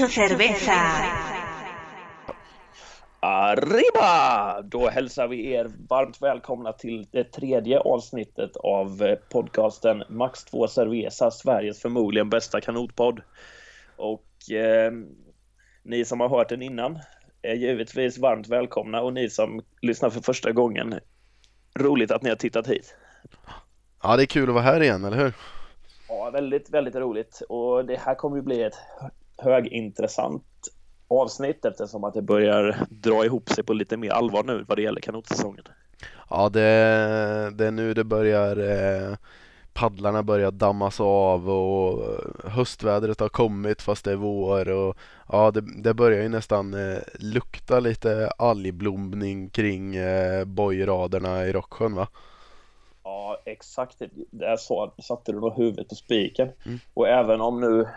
Mucho cerveza. Arriba! Då hälsar vi er varmt välkomna till det tredje avsnittet av podcasten Max 2 Cerveza, Sveriges förmodligen bästa kanotpodd. Och eh, ni som har hört den innan är givetvis varmt välkomna och ni som lyssnar för första gången, roligt att ni har tittat hit. Ja, det är kul att vara här igen, eller hur? Ja, väldigt, väldigt roligt och det här kommer ju bli ett högintressant avsnitt eftersom att det börjar dra ihop sig på lite mer allvar nu vad det gäller kanotsäsongen. Ja, det, det är nu det börjar eh, paddlarna börjar dammas av och höstvädret har kommit fast det är vår och ja, det, det börjar ju nästan eh, lukta lite algblomning kring eh, bojraderna i Rocksjön va? Ja, exakt. Där så satte du nog huvudet på spiken. Mm. Och även om nu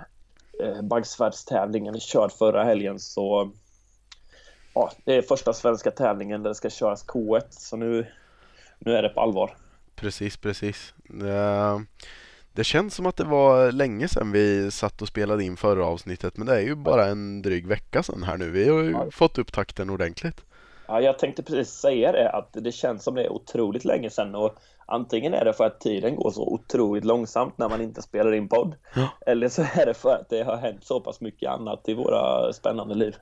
eh, baggsvärrdstävlingen är körd förra helgen så ja, det är första svenska tävlingen där det ska köras K1 så nu, nu är det på allvar. Precis, precis. Det, det känns som att det var länge sedan vi satt och spelade in förra avsnittet men det är ju bara en dryg vecka sedan här nu. Vi har ju ja. fått upp takten ordentligt. Ja, jag tänkte precis säga det att det känns som det är otroligt länge sedan och Antingen är det för att tiden går så otroligt långsamt när man inte spelar in podd. Ja. Eller så är det för att det har hänt så pass mycket annat i våra spännande liv.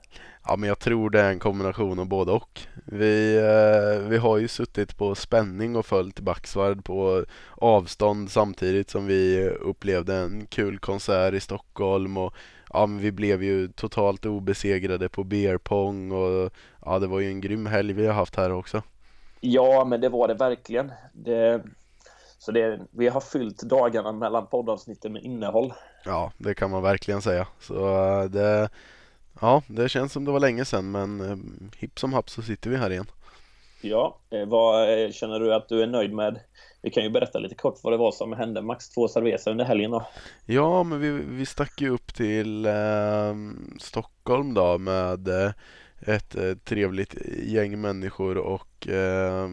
Ja, men jag tror det är en kombination av både och. Vi, eh, vi har ju suttit på spänning och följt Backsvard på avstånd samtidigt som vi upplevde en kul konsert i Stockholm och ja, men vi blev ju totalt obesegrade på beerpong och ja, det var ju en grym helg vi har haft här också. Ja, men det var det verkligen. Det, så det, vi har fyllt dagarna mellan poddavsnitten med innehåll. Ja, det kan man verkligen säga. Så eh, det, ja, det känns som det var länge sedan, men eh, hipp som happ så sitter vi här igen. Ja, eh, vad eh, känner du att du är nöjd med? Vi kan ju berätta lite kort vad det var som hände Max två cerveza under helgen då. Ja, men vi, vi stack ju upp till eh, Stockholm då med eh, ett eh, trevligt gäng människor och eh,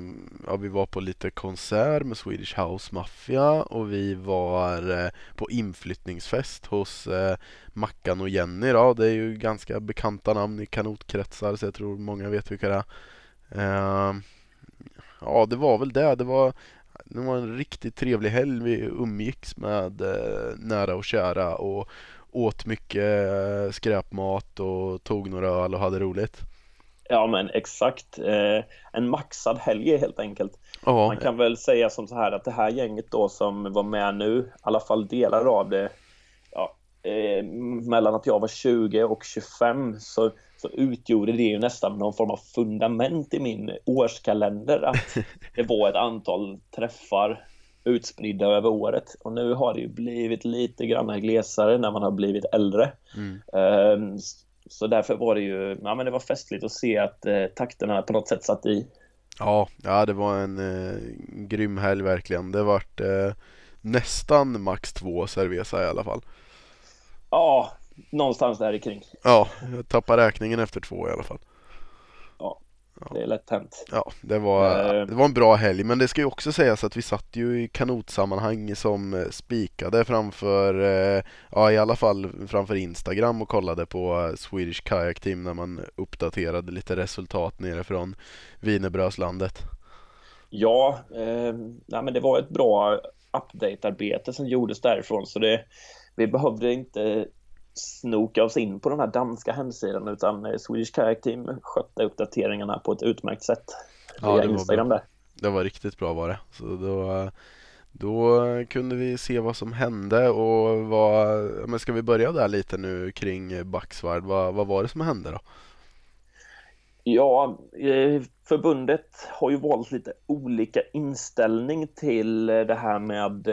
ja, vi var på lite konsert med Swedish House Mafia och vi var eh, på inflyttningsfest hos eh, Mackan och Jenny då. Det är ju ganska bekanta namn i kanotkretsar så jag tror många vet vilka det är. Ehm, ja, det var väl det. Det var, det var en riktigt trevlig helg. Vi umgicks med eh, nära och kära och åt mycket eh, skräpmat och tog några öl och hade roligt. Ja men exakt. Eh, en maxad helg helt enkelt. Oh. Man kan väl säga som så här att det här gänget då som var med nu, i alla fall delar av det, ja, mellan att jag var 20 och 25 så, så utgjorde det ju nästan någon form av fundament i min årskalender att det var ett antal träffar utspridda över året. Och nu har det ju blivit lite grann glesare när man har blivit äldre. Mm. Um, så därför var det ju, ja men det var festligt att se att eh, takterna på något sätt satt i. Ja, ja det var en eh, grym helg verkligen. Det vart eh, nästan max två cerveza i alla fall. Ja, någonstans där kring. Ja, jag tappade räkningen efter två i alla fall. Ja. Det är lätt hänt. Ja, det var, uh, det var en bra helg. Men det ska ju också sägas att vi satt ju i kanotsammanhang som eh, spikade framför, uh, ja i alla fall framför Instagram och kollade på Swedish Kayak Team när man uppdaterade lite resultat nere från Wienerbrödslandet. Ja, eh, nej, men det var ett bra update-arbete som gjordes därifrån så det, vi behövde inte snoka oss in på den här danska hemsidan utan eh, Swedish Kayak Team skötte uppdateringarna på ett utmärkt sätt ja, det Instagram var där. Det var riktigt bra var det. Så då, då kunde vi se vad som hände och vad, men ska vi börja där lite nu kring Backsvard? Vad, vad var det som hände då? Ja, eh, förbundet har ju valt lite olika inställning till det här med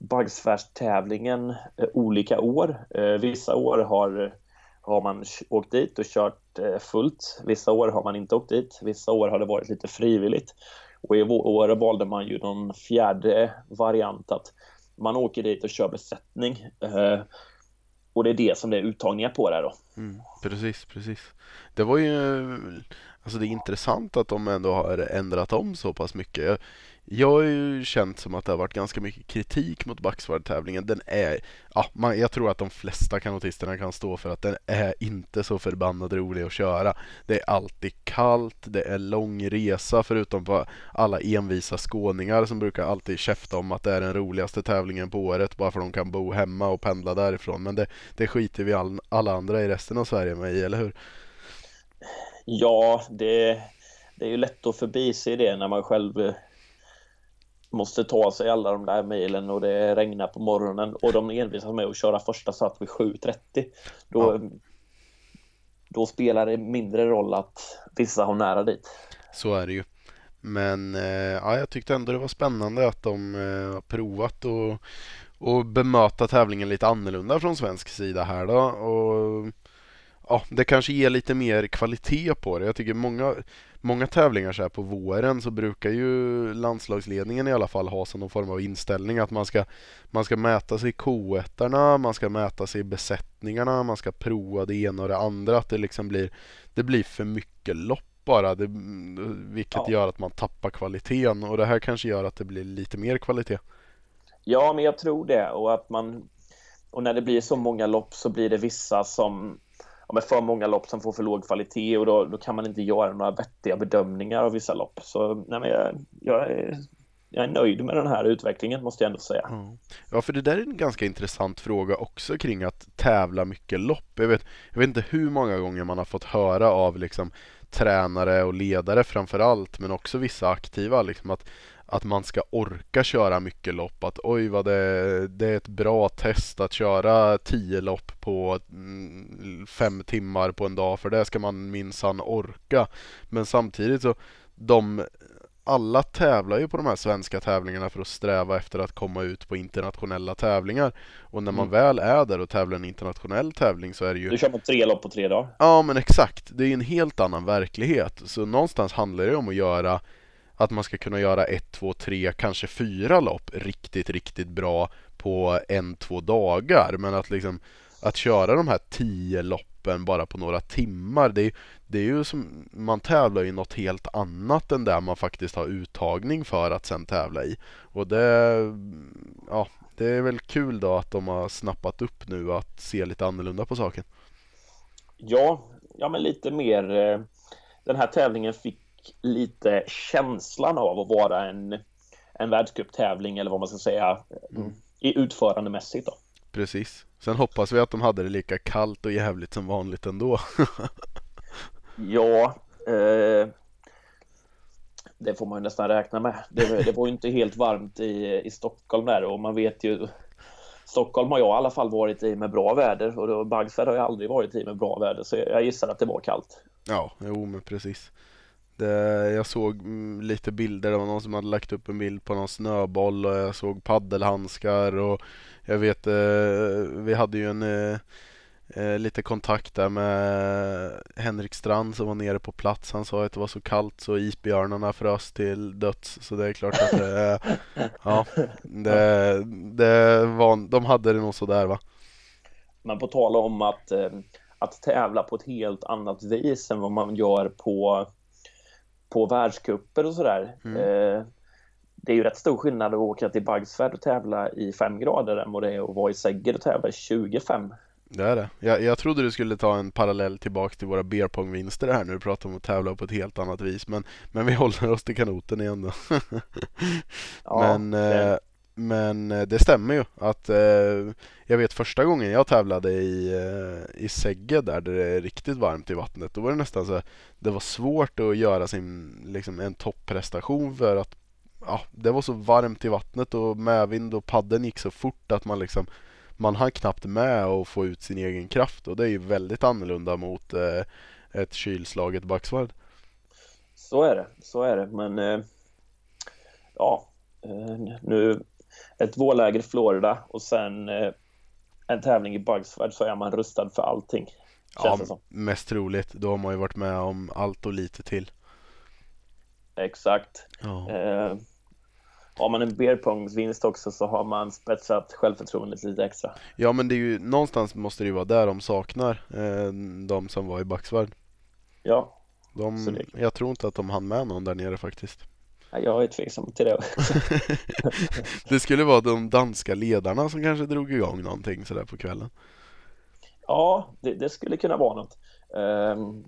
Bagsfärstävlingen eh, olika år. Eh, vissa år har, har man åkt dit och kört eh, fullt. Vissa år har man inte åkt dit. Vissa år har det varit lite frivilligt. Och i år valde man ju någon fjärde variant att man åker dit och kör besättning. Och det är det som det är uttagningar på där då. Mm, precis, precis. Det var ju alltså det är intressant att de ändå har ändrat om så pass mycket. Jag, jag har ju känt som att det har varit ganska mycket kritik mot backsvardtävlingen. Den är, ja, man, jag tror att de flesta kanotisterna kan stå för att den är inte så förbannat rolig att köra. Det är alltid kallt, det är lång resa förutom på alla envisa skåningar som brukar alltid käfta om att det är den roligaste tävlingen på året bara för att de kan bo hemma och pendla därifrån. Men det, det skiter vi all, alla andra i resten av Sverige med i, eller hur? Ja, det, det är ju lätt att förbise det när man själv måste ta sig alla de där mejlen och det regnar på morgonen och de envisas med att köra första satt vid 7.30 då, ja. då spelar det mindre roll att vissa har nära dit. Så är det ju. Men eh, ja, jag tyckte ändå det var spännande att de eh, har provat och, och bemöta tävlingen lite annorlunda från svensk sida här då. Och, ja, det kanske ger lite mer kvalitet på det. Jag tycker många många tävlingar så här på våren så brukar ju landslagsledningen i alla fall ha som någon form av inställning att man ska, man ska mäta sig i K1 man ska mäta sig i besättningarna, man ska prova det ena och det andra. Att det liksom blir, det blir för mycket lopp bara, det, vilket ja. gör att man tappar kvaliteten och det här kanske gör att det blir lite mer kvalitet. Ja, men jag tror det och att man och när det blir så många lopp så blir det vissa som ja, med för många lopp som får för låg kvalitet och då, då kan man inte göra några vettiga bedömningar av vissa lopp. Så nej, men jag, jag, är, jag är nöjd med den här utvecklingen måste jag ändå säga. Mm. Ja, för det där är en ganska intressant fråga också kring att tävla mycket lopp. Jag vet, jag vet inte hur många gånger man har fått höra av liksom tränare och ledare framför allt, men också vissa aktiva liksom att att man ska orka köra mycket lopp. Att oj vad det, det är ett bra test att köra tio lopp på mm, fem timmar på en dag för det ska man minsann orka. Men samtidigt så de alla tävlar ju på de här svenska tävlingarna för att sträva efter att komma ut på internationella tävlingar. Och när man mm. väl är där och tävlar en internationell tävling så är det ju... Du kör man tre lopp på tre dagar. Ja men exakt, det är en helt annan verklighet. Så någonstans handlar det om att göra att man ska kunna göra ett, två, tre, kanske fyra lopp riktigt, riktigt bra på en, två dagar. Men att liksom att köra de här tio loppen bara på några timmar, det är, det är ju som, man tävlar i något helt annat än där man faktiskt har uttagning för att sen tävla i. Och det, ja, det är väl kul då att de har snappat upp nu att se lite annorlunda på saken. Ja, ja men lite mer. Eh, den här tävlingen fick lite känslan av att vara en, en världscuptävling eller vad man ska säga mm. i utförandemässigt då. Precis. Sen hoppas vi att de hade det lika kallt och jävligt som vanligt ändå. ja, eh, det får man ju nästan räkna med. Det, det var ju inte helt varmt i, i Stockholm där och man vet ju Stockholm har jag i alla fall varit i med bra väder och Bagsvärd har jag aldrig varit i med bra väder så jag gissar att det var kallt. Ja, jo men precis. Det, jag såg mm, lite bilder, det var någon som hade lagt upp en bild på någon snöboll och jag såg paddelhandskar och jag vet, eh, vi hade ju en eh, eh, lite kontakt där med Henrik Strand som var nere på plats. Han sa att det var så kallt så isbjörnarna frös till döds. Så det är klart att det, ja, det, det var, de hade det nog sådär va. Men på tal om att, att tävla på ett helt annat vis än vad man gör på på världscuper och sådär. Mm. Eh, det är ju rätt stor skillnad att åka till Bagsvärd och tävla i 5 grader än vad det är att vara i Sägger och tävla i 25. Det är det. Jag, jag trodde du skulle ta en parallell tillbaka till våra beerpongvinster här när du pratar om att tävla på ett helt annat vis. Men, men vi håller oss till kanoten igen då. ja, men, eh, men eh, det stämmer ju att eh, jag vet första gången jag tävlade i, eh, i Segge där, där det är riktigt varmt i vattnet. Då var det nästan så det var svårt att göra sin, liksom en topprestation för att ja, det var så varmt i vattnet och medvind och padden gick så fort att man liksom man hann knappt med att få ut sin egen kraft och det är ju väldigt annorlunda mot eh, ett kylslaget backsvärd. Så är det, så är det, men eh, ja, eh, nu ett vårläger i Florida och sen eh, en tävling i Bugsford så är man rustad för allting. Ja, mest troligt. Då har man ju varit med om allt och lite till. Exakt. Ja. Eh, har man en beerpongsvinst också så har man spetsat självförtroendet lite extra. Ja men det är ju någonstans måste det ju vara där de saknar eh, de som var i Backsvärd. Ja, De. Jag tror inte att de hann med någon där nere faktiskt. Ja, jag är tveksam till det. det skulle vara de danska ledarna som kanske drog igång någonting sådär på kvällen. Ja, det, det skulle kunna vara något. Um,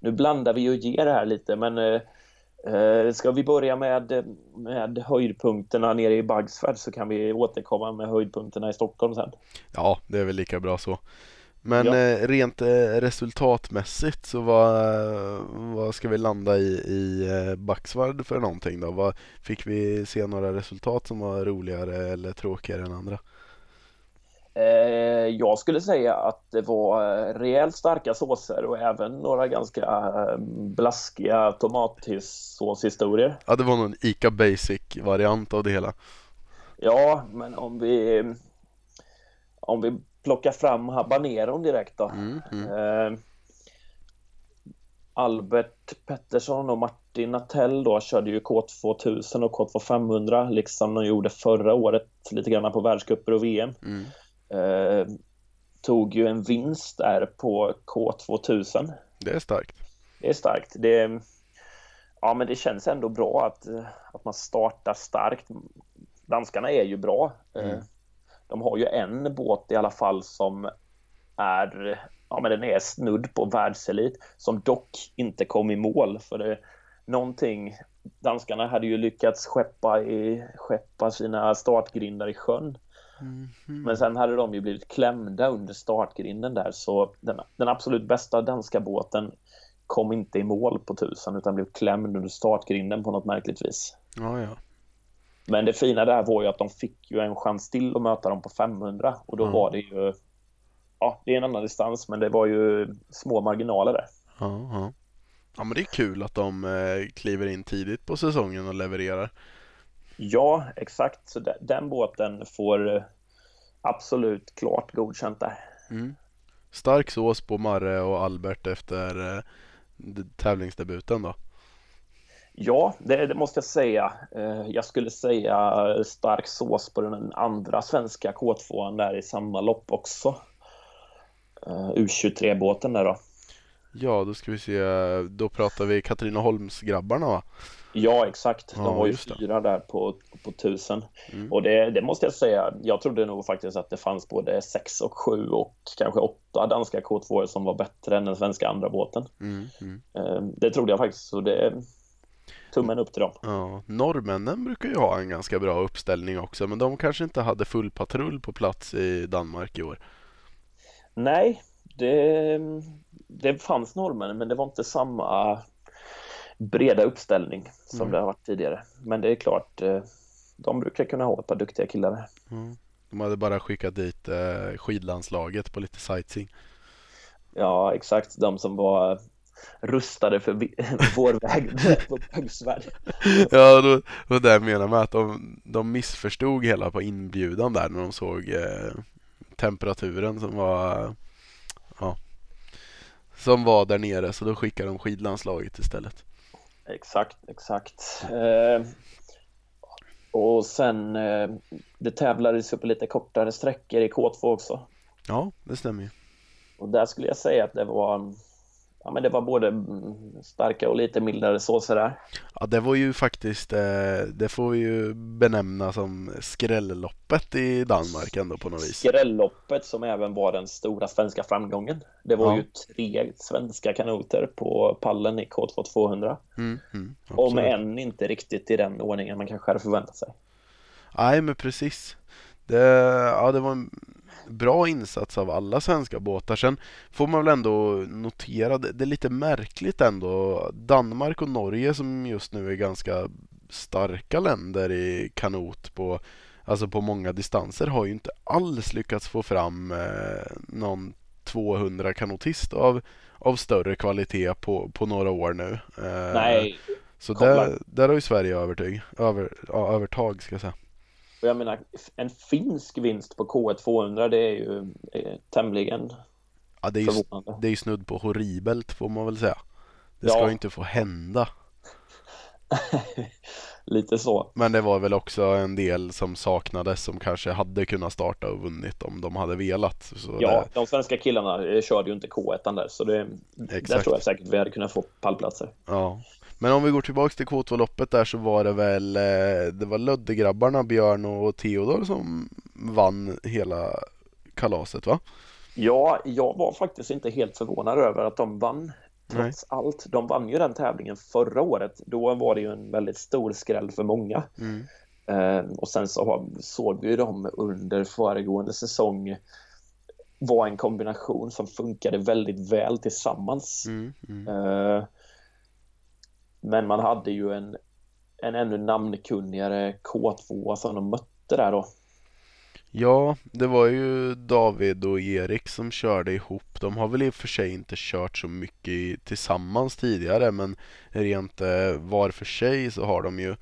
nu blandar vi och ger det här lite, men uh, ska vi börja med, med höjdpunkterna nere i Bagsvärd så kan vi återkomma med höjdpunkterna i Stockholm sen. Ja, det är väl lika bra så. Men ja. eh, rent eh, resultatmässigt så vad, vad ska vi landa i, i eh, Backsvard för någonting då? Vad, fick vi se några resultat som var roligare eller tråkigare än andra? Eh, jag skulle säga att det var eh, rejält starka såser och även några ganska eh, blaskiga tomatsåshistorier. Ja, det var någon Ica Basic-variant av det hela. Ja, men om vi om vi plocka fram habaneron direkt då. Mm, mm. Eh, Albert Pettersson och Martin Natell då körde ju K2000 och K2500 liksom de gjorde förra året lite grann på världscuper och VM. Mm. Eh, tog ju en vinst där på K2000. Det är starkt. Det är starkt. Det, ja, men det känns ändå bra att, att man startar starkt. Danskarna är ju bra. Eh, mm de har ju en båt i alla fall som är, ja men den är snudd på världselit som dock inte kom i mål för det någonting danskarna hade ju lyckats skeppa, i, skeppa sina startgrindar i sjön. Mm -hmm. Men sen hade de ju blivit klämda under startgrinden där så den, den absolut bästa danska båten kom inte i mål på tusen utan blev klämd under startgrinden på något märkligt vis. Ja, ja. Men det fina där var ju att de fick ju en chans till att möta dem på 500 och då mm. var det ju ja, det är en annan distans men det var ju små marginaler där. Ja. ja men det är kul att de eh, kliver in tidigt på säsongen och levererar. Ja, exakt. Så den båten får eh, absolut klart godkänt där. Mm. Stark sås på Marre och Albert efter eh, tävlingsdebuten då. Ja, det, det, måste jag säga. Eh, jag skulle säga stark sås på den andra svenska K2 där i samma lopp också. Eh, U23-båten där då. Ja, då ska vi se. Då pratar vi Katrineholmsgrabbarna va? Ja, exakt. De ja, var ju fyra där på, på tusen. Mm. Och det, det, måste jag säga, jag trodde nog faktiskt att det fanns både sex och sju och kanske åtta danska K2 som var bättre än den svenska andra båten. Mm. Mm. Eh, det trodde jag faktiskt, så det, tummen upp till dem. Ja, norrmännen brukar ju ha en ganska bra uppställning också, men de kanske inte hade full patrull på plats i Danmark i år. Nej, det, det fanns norrmän, men det var inte samma breda uppställning som mm. det har varit tidigare. Men det är klart, eh, de brukar kunna ha ett par duktiga killar. Mm. De hade bara skickat dit eh, skidlandslaget på lite sightseeing. Ja, exakt. De som var rustade för vår väg på. Ja, det var det jag menade med att de, de missförstod hela på inbjudan där när de såg eh, temperaturen som var ja, som var där nere så då skickade de skidlandslaget istället. Exakt, exakt. Eh, och sen eh, det tävlades ju på lite kortare sträckor i K2 också. Ja, det stämmer ju. Och där skulle jag säga att det var ja, men det var både starka och lite mildare såser där. Ja, det var ju faktiskt, eh, det får vi ju benämna som skrälloppet i Danmark ändå på något vis. Skrälloppet som även var den stora svenska framgången. Det var ja. ju tre svenska kanoter på pallen i K2 200. Mm, mm, Om än inte riktigt i den ordningen man kanske hade förväntat sig. Nej, men precis. Det, ja, det var en bra insats av alla svenska båtar. Sen får man väl ändå notera, det, är lite märkligt ändå. Danmark och Norge som just nu är ganska starka länder i kanot på, alltså på många distanser har ju inte alls lyckats få fram eh, någon 200 kanotist av, av större kvalitet på, på några år nu. Eh, Nej. Så där, där har ju Sverige övertyg, över, ja, övertag ska jag säga. Och jag menar, en finsk vinst på K1 200 det är ju är tämligen ja, det är ju, förvånande. Det är ju snudd på horribelt får man väl säga. Det ska ja. ju inte få hända. lite så. Men det var väl också en del som saknades som kanske hade kunnat starta och vunnit om de hade velat. Så ja, det... de svenska killarna eh, körde ju inte K1 där så det, där tror jag säkert vi hade kunnat få pallplatser. Ja. Men om vi går tillbaks till K2-loppet där så var det väl eh, Det var Löddegrabbarna Björn och Theodor som vann hela kalaset va? Ja, jag var faktiskt inte helt förvånad över att de vann trots Nej. allt. De vann ju den tävlingen förra året. Då var det ju en väldigt stor skräll för många. Mm. Eh, och sen så såg vi dem under föregående säsong var en kombination som funkade väldigt väl tillsammans. Mm, mm. Eh, men man hade ju en, en ännu namnkunnigare K2 som de mötte där då. Ja, det var ju David och Erik som körde ihop. De har väl i och för sig inte kört så mycket tillsammans tidigare men rent eh, var för sig så har de ju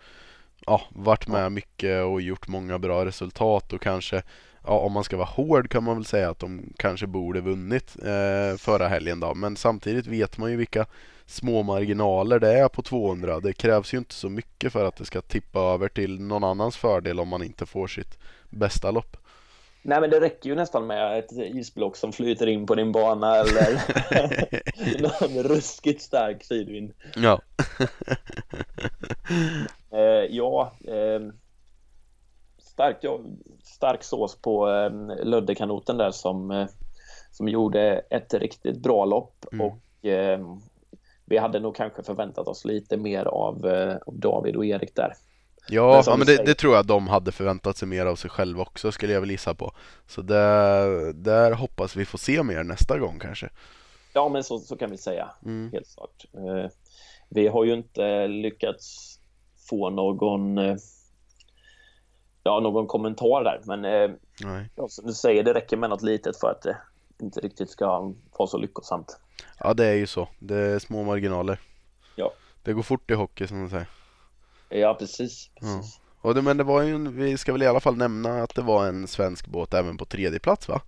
ja, varit med mycket och gjort många bra resultat och kanske ja, om man ska vara hård kan man väl säga att de kanske borde vunnit eh, förra helgen då. Men samtidigt vet man ju vilka små marginaler det är på 200. Det krävs ju inte så mycket för att det ska tippa över till någon annans fördel om man inte får sitt bästa lopp. Nej men det räcker ju nästan med ett isblock som flyter in på din bana eller någon ruskigt stark sidvind. Ja. eh, ja, eh, stark, ja, stark sås på eh, Löddekanoten där som, eh, som gjorde ett riktigt bra lopp mm. och eh, vi hade nog kanske förväntat oss lite mer av, eh, av David och Erik där. Ja, men, men det, det, tror jag de hade förväntat sig mer av sig själva också skulle jag väl gissa på. Så där, där hoppas vi få se mer nästa gång kanske. Ja, men så, så kan vi säga, mm. helt klart. Eh, vi har ju inte lyckats få någon eh, ja, någon kommentar där, men eh, som du säger, det räcker med något litet för att det inte riktigt ska vara så lyckosamt. Ja, det är ju så. Det är små marginaler. Ja. Det går fort i hockey som man säger. Ja, precis. precis. Ja. Och det, men det var ju, vi ska väl i alla fall nämna att det var en svensk båt även på tredje plats va?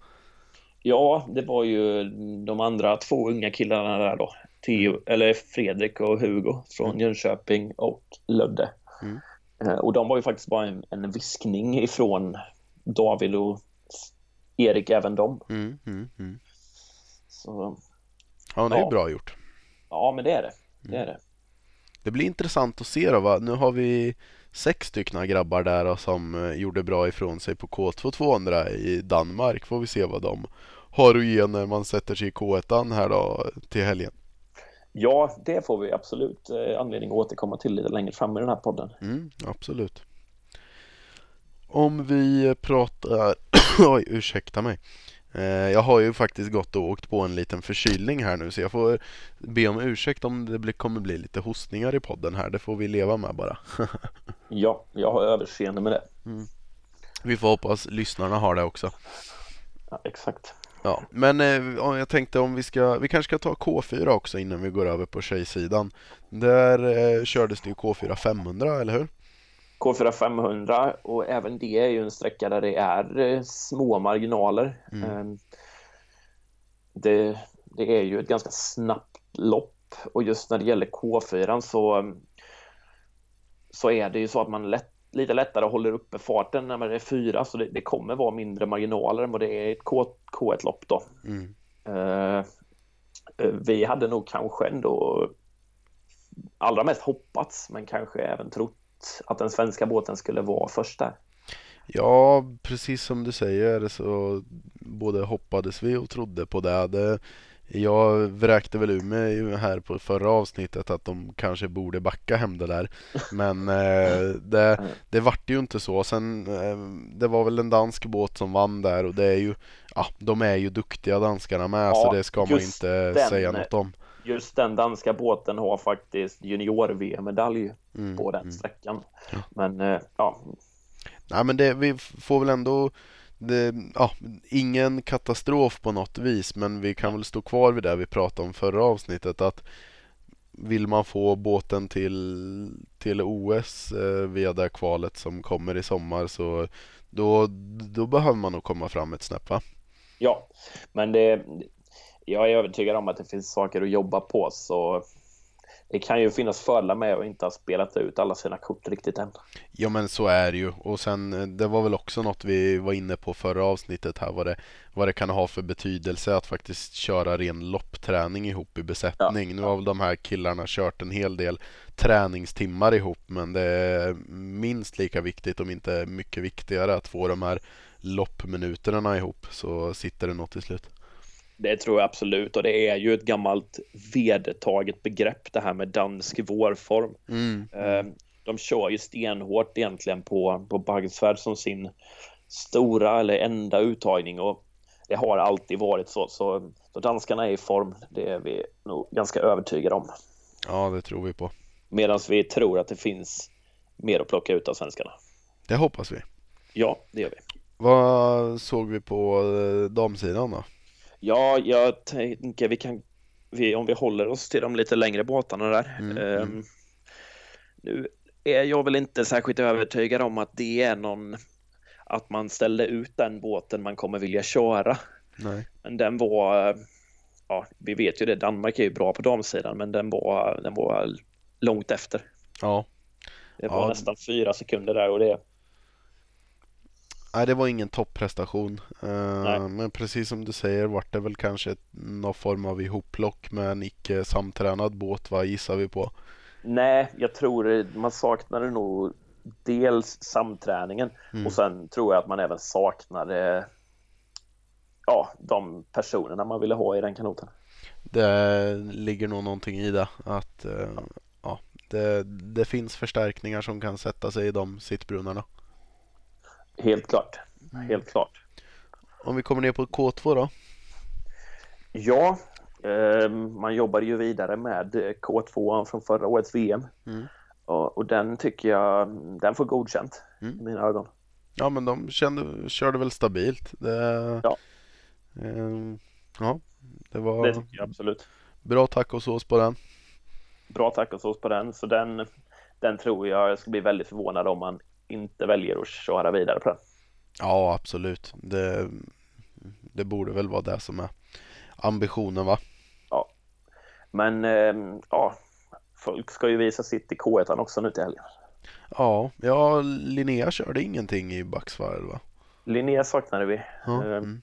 Ja, det var ju de andra två unga killarna där då. Theo, eller Fredrik och Hugo från mm. Jönköping och Lödde. Mm. Eh, och de var ju faktiskt bara en, en viskning ifrån David och Erik, även de. Mm, mm, mm. Så, ja, det är ja. bra gjort. Ja, men det är det. Det är det. Det blir intressant att se då va? Nu har vi sex stycken grabbar där då, som eh, gjorde bra ifrån sig på K2 200 i Danmark. Får vi se vad de har att ge när man sätter sig i K1 här då till helgen. Ja, det får vi absolut eh, anledning att återkomma till lite längre fram i den här podden. Mm, absolut. Om vi pratar, oj ursäkta mig. Eh, jag har ju faktiskt gått och åkt på en liten förkylning här nu så jag får be om ursäkt om det kommer bli lite hostningar i podden här. Det får vi leva med bara. ja, jag har överseende med det. Mm. Vi får hoppas lyssnarna har det också. Ja, exakt. Ja, men eh, jag tänkte om vi ska, vi kanske ska ta K4 också innan vi går över på tjejsidan. Där eh, kördes det ju K4 500, eller hur? K4 500 och även det är ju en sträcka där det är eh, små marginaler. Mm. Ehm, det, det, är ju ett ganska snabbt lopp och just när det gäller K4 så, så är det ju så att man lätt, lite lättare håller uppe farten när man är fyra så det, det kommer vara mindre marginaler än vad det är i ett K, K1-lopp då. Mm. Uh, vi hade nog kanske ändå allra mest hoppats men kanske även trott att den svenska båten skulle vara först där. Ja, precis som du säger så både hoppades vi och trodde på det. det jag vräkte väl ur mig här på förra avsnittet att de kanske borde backa hem det där. Men eh, det, det vart ju inte så. Sen, eh, det var väl en dansk båt som vann där och det är ju, ja, de är ju duktiga danskarna med ja, så det ska man inte den, säga något om just den danska båten har faktiskt junior-VM-medalj mm, på den mm. sträckan. Men eh, ja. Nej men det, vi får väl ändå det, ja, ingen katastrof på något vis men vi kan väl stå kvar vid det vi pratade om förra avsnittet att vill man få båten till, till OS eh, via det kvalet som kommer i sommar så då, då behöver man nog komma fram ett snäpp va? Ja, men det, jag är övertygad om att det finns saker att jobba på så det kan ju finnas fördelar med att inte ha spelat ut alla sina kort riktigt än. Ja men så är det ju och sen eh, det var väl också något vi var inne på förra avsnittet här vad det, vad det kan ha för betydelse att faktiskt köra ren loppträning ihop i besättning. Ja. Nu har väl de här killarna kört en hel del träningstimmar ihop men det är minst lika viktigt om inte mycket viktigare att få de här loppminuterna ihop så sitter det något till slut. Det tror jag absolut och det är ju ett gammalt vedertaget begrepp det här med dansk vårform. Mm. Ehm, de kör ju stenhårt egentligen på, på Baggsvärd som sin stora eller enda uttagning och det har alltid varit så. Så, så danskarna är i form, det är vi nog ganska övertygade om. Ja, det tror vi på. Medan vi tror att det finns mer att plocka ut av svenskarna. Det hoppas vi. Ja, det gör vi. Vad såg vi på eh, damsidan då? Ja, jag tänker vi kan, vi, om vi håller oss till de lite längre båtarna där. Mm, um, Nu är jag väl inte särskilt övertygad om att det är någon, att man ställde ut den båten man kommer vilja köra. Nej. Men den var, ja, vi vet ju det, Danmark är ju bra på damsidan, men den var, den var långt efter. Ja. Det var ja. nästan fyra sekunder där och det Nej, det var ingen topprestation. Uh, men precis som du säger vart det väl kanske någon form av ihopplock med en icke samtränad båt, vad gissar vi på? Nej, jag tror man saknade nog dels samträningen mm. och sen tror jag att man även saknade ja, de personerna man ville ha i den kanoten. Det ligger nog någonting i det att uh, ja, det, det finns förstärkningar som kan sätta sig i de sittbrunnarna. Helt klart. Helt klart. Om vi kommer ner på K2 då? Ja, eh, man jobbar ju vidare med K2 från förra årets VM. Mm. Och, och, den tycker jag, den får godkänt mm. i mina ögon. Ja, men de kände, körde väl stabilt. Det, ja. Eh, ja, det var... Det tycker jag absolut. Bra tacosås på den. Bra tacosås på den, så den, den tror jag, jag ska bli väldigt förvånad om man inte väljer att köra vidare på den. Ja, absolut. Det, det borde väl vara det som är ambitionen va? Ja, men eh, ja, folk ska ju visa sitt i K1 också nu till helgen. Ja, ja Linnea körde ingenting i backsvarv va? Linnea saknade vi. Ja, eh, mm.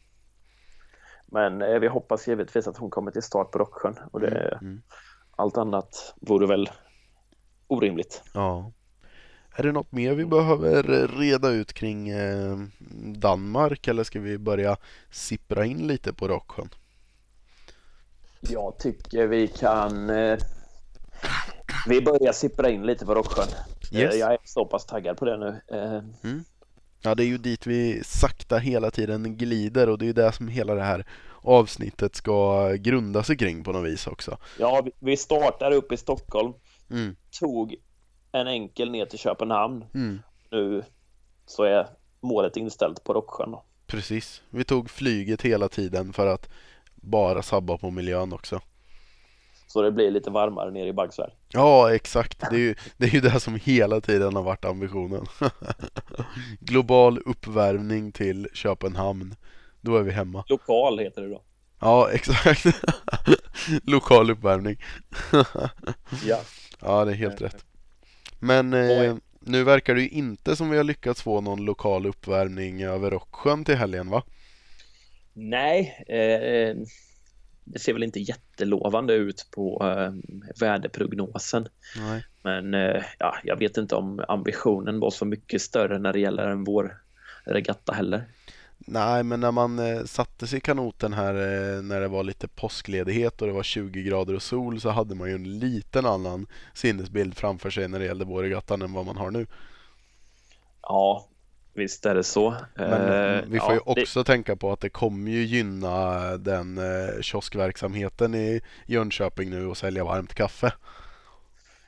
Men eh, vi hoppas givetvis att hon kommer till start på Rocksjön och det, mm, mm. allt annat vore väl orimligt. Ja. Är det något mer vi behöver reda ut kring eh, Danmark eller ska vi börja sippra in lite på Rocksjön? Jag tycker vi kan eh, Vi börjar sippra in lite på Rocksjön. Eh, yes. Jag är så pass taggad på det nu. Mm. Ja, det är ju dit vi sakta hela tiden glider och det är ju det som hela det här avsnittet ska grunda sig kring på något vis också. Ja, vi startar upp i Stockholm, mm. tog en enkel ner till Köpenhamn. Mm. Nu så är målet inställt på Rocksjön. Då. Precis, vi tog flyget hela tiden för att bara sabba på miljön också. Så det blir lite varmare nere i Baggsvärd. Ja, exakt. Det är, ju, det är ju det som hela tiden har varit ambitionen. Global uppvärmning till Köpenhamn. Då är vi hemma. Lokal heter det då. Ja, exakt. Lokal uppvärmning. ja. Ja, det är helt rätt. Men eh, nu verkar det ju inte som vi har lyckats få någon lokal uppvärmning över Rocksjön till helgen va? Nej, eh, det ser väl inte jättelovande ut på eh, väderprognosen. Nej. Men eh, ja, jag vet inte om ambitionen var så mycket större när det gäller en vår regatta heller. Nej, men när man eh, satte sig i kanoten här eh, när det var lite påskledighet och det var 20 grader och sol så hade man ju en liten annan sinnesbild framför sig när det gällde Vårregattan än vad man har nu. Ja, visst är det så. Men eh, vi får ja, ju också det... tänka på att det kommer ju gynna den eh, kioskverksamheten i Jönköping nu och sälja varmt kaffe.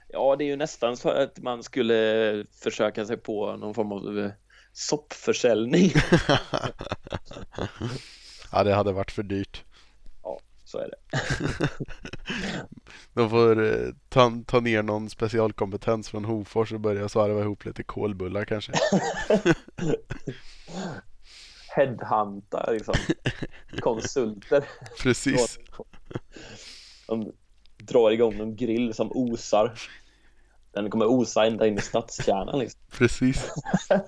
Ja, det är ju nästan så att man skulle försöka sig på någon form av eh, soppförsäljning. ja, det hade varit för dyrt. Ja, så är det. De får eh, ta, ta ner någon specialkompetens från Hofors och börja svarva ihop lite kolbullar kanske. Headhunta liksom. Konsulter. Precis. De drar igång en grill som osar. Den kommer osa ända in i stadskärnan liksom. Precis.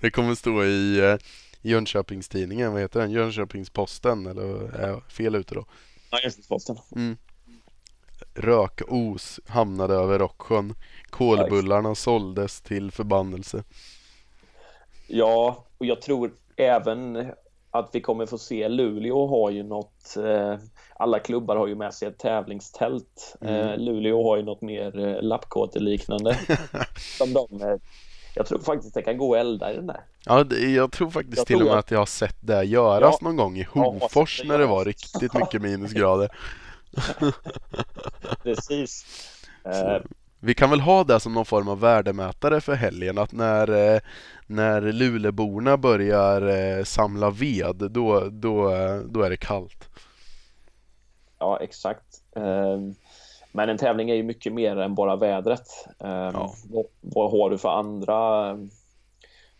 det kommer stå i eh, Jönköpingstidningen, vad heter den? Jönköpingsposten eller är jag fel ute då? Ja, Jönköpingsposten. Mm. Rökos hamnade över Rocksjön. Kolbullarna såldes till förbannelse. Ja, och jag tror även att vi kommer få se Luleå har ju något eh, alla klubbar har ju med sig ett tävlingstält. Mm. Eh, Luleå har ju något mer eh, lappkåte-liknande. som de, eh, jag tror faktiskt det kan gå att elda i den där. Ja, det, jag tror faktiskt jag till tror och med att... att jag har sett det göras ja. någon gång i Hofors ja, när det var riktigt mycket minusgrader. Precis. Vi kan väl ha det som någon form av värdemätare för helgen att när, eh, när Luleborna börjar eh, samla ved då, då, då är det kallt. Ja, exakt. Ehm, men en tävling är ju mycket mer än bara vädret. Ehm, ja. Vad, vad har du för andra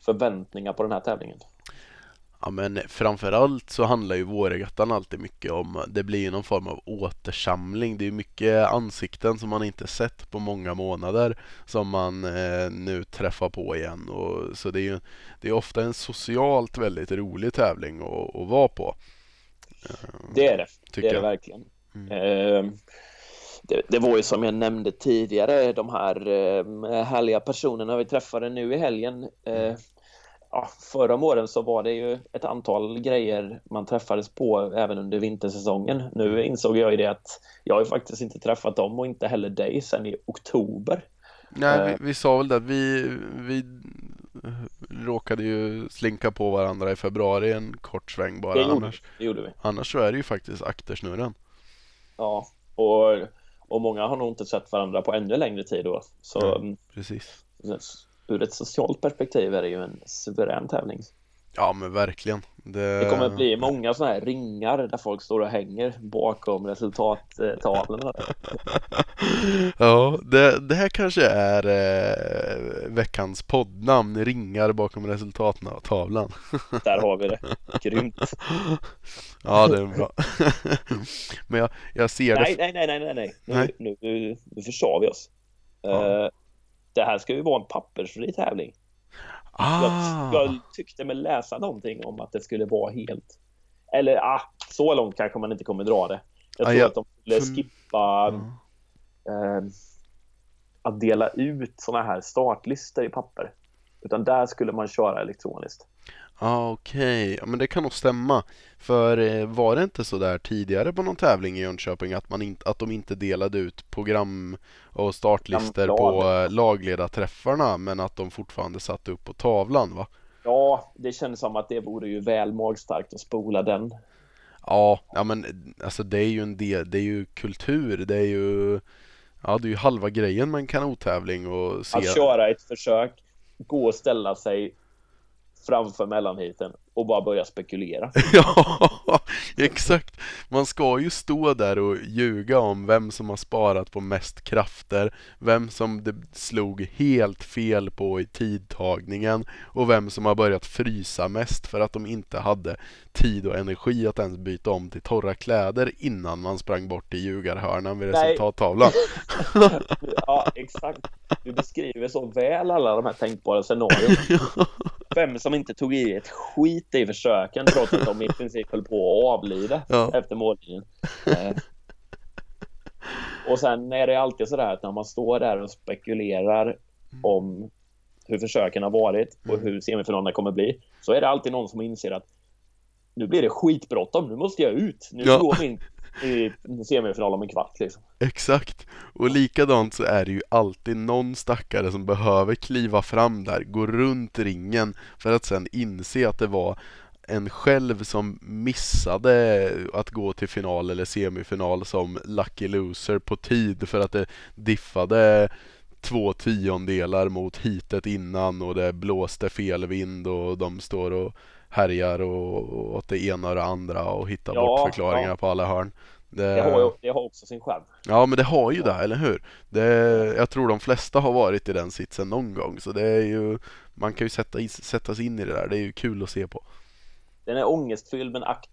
förväntningar på den här tävlingen? Ja men framförallt så handlar ju vårregattan alltid mycket om Det blir ju någon form av återsamling. Det är mycket ansikten som man inte sett på många månader Som man eh, nu träffar på igen. Och, Så det är ju Det är ofta en socialt väldigt rolig tävling att, att vara på. Det är det, det är det verkligen. Mm. eh, det, det, var ju som jag nämnde tidigare de här eh, härliga personerna vi träffade nu i helgen. Eh, ja, förra om åren så var det ju ett antal grejer man träffades på även under vintersäsongen. Nu insåg jag ju det att jag har faktiskt inte träffat dem och inte heller dig sedan i oktober. Nej, vi, eh. vi sa väl det. Vi, vi råkade ju slinka på varandra i februari en kort sväng bara. Det gjorde, annars, det gjorde vi. Annars så är det ju faktiskt aktersnurren. Ja, och, och många har nog inte sett varandra på ännu längre tid då. Så, ja, precis ur ett socialt perspektiv är det ju en suverän tävling. Ja men verkligen. Det, det kommer bli många sådana här ringar där folk står och hänger bakom resultattavlorna. ja, det, det här kanske är eh, veckans poddnamn, ringar bakom resultattavlan. där har vi det, grymt. ja, det är bra. men jag, jag ser nej, det. Nej, nej, nej, nej, nej. Nu, nej. nu, nu, nu försade vi oss. Ja. Uh, det här ska ju vara en pappersfri tävling. Ah. Jag, jag, tyckte mig läsa någonting om att det skulle vara helt... Eller ah, så långt kanske man inte kommer dra det. Jag tror ah, ja. att de skulle skippa mm. eh, att dela ut sådana här startlistor i papper. Utan där skulle man köra elektroniskt. Ah, Okej, ja, men det kan nog stämma. För eh, var det inte så där tidigare på någon tävling i Jönköping att, man inte, att de inte delade ut program och startlistor på eh, lagledarträffarna men att de fortfarande satte upp på tavlan va? Ja, det känns som att det vore ju väl magstarkt att spola den. Ja, ja men alltså det är ju en del, det är ju kultur, det är ju Ja, det är ju halva grejen med en kanottävling och se... Att köra ett försök, gå och ställa sig framför mellanhiten och bara börja spekulera. ja, exakt. Man ska ju stå där och ljuga om vem som har sparat på mest krafter, vem som det slog helt fel på i tidtagningen och vem som har börjat frysa mest för att de inte hade tid och energi att ens byta om till torra kläder innan man sprang bort till ljugarhörnan vid resultattavlan. ja, exakt. Du beskriver så väl alla de här tänkbara scenarierna. Vem som inte tog i ett skit i försöken trots att de i princip höll på att avlida ja. efter mållinjen. Eh. Och sen är det alltid sådär att när man står där och spekulerar om hur försöken har varit och mm. hur semifinalerna kommer bli så är det alltid någon som inser att nu blir det skitbråttom, nu måste jag ut. Nu ja. går min i semifinal om en kvart liksom. Exakt, och likadant så är det ju alltid någon stackare som behöver kliva fram där, gå runt ringen för att sen inse att det var en själv som missade att gå till final eller semifinal som lucky loser på tid för att det diffade två tiondelar mot hitet innan och det blåste fel vind och de står och härjar och åt det ena och det andra och hittar ja, bort förklaringar ja. på alla hörn. Det... Det, har, det har också sin charm. Ja men det har ju det, eller hur? Det, jag tror de flesta har varit i den sitsen någon gång så det är ju Man kan ju sätta, sätta sig in i det där, det är ju kul att se på. Den är ångestfylld men ack,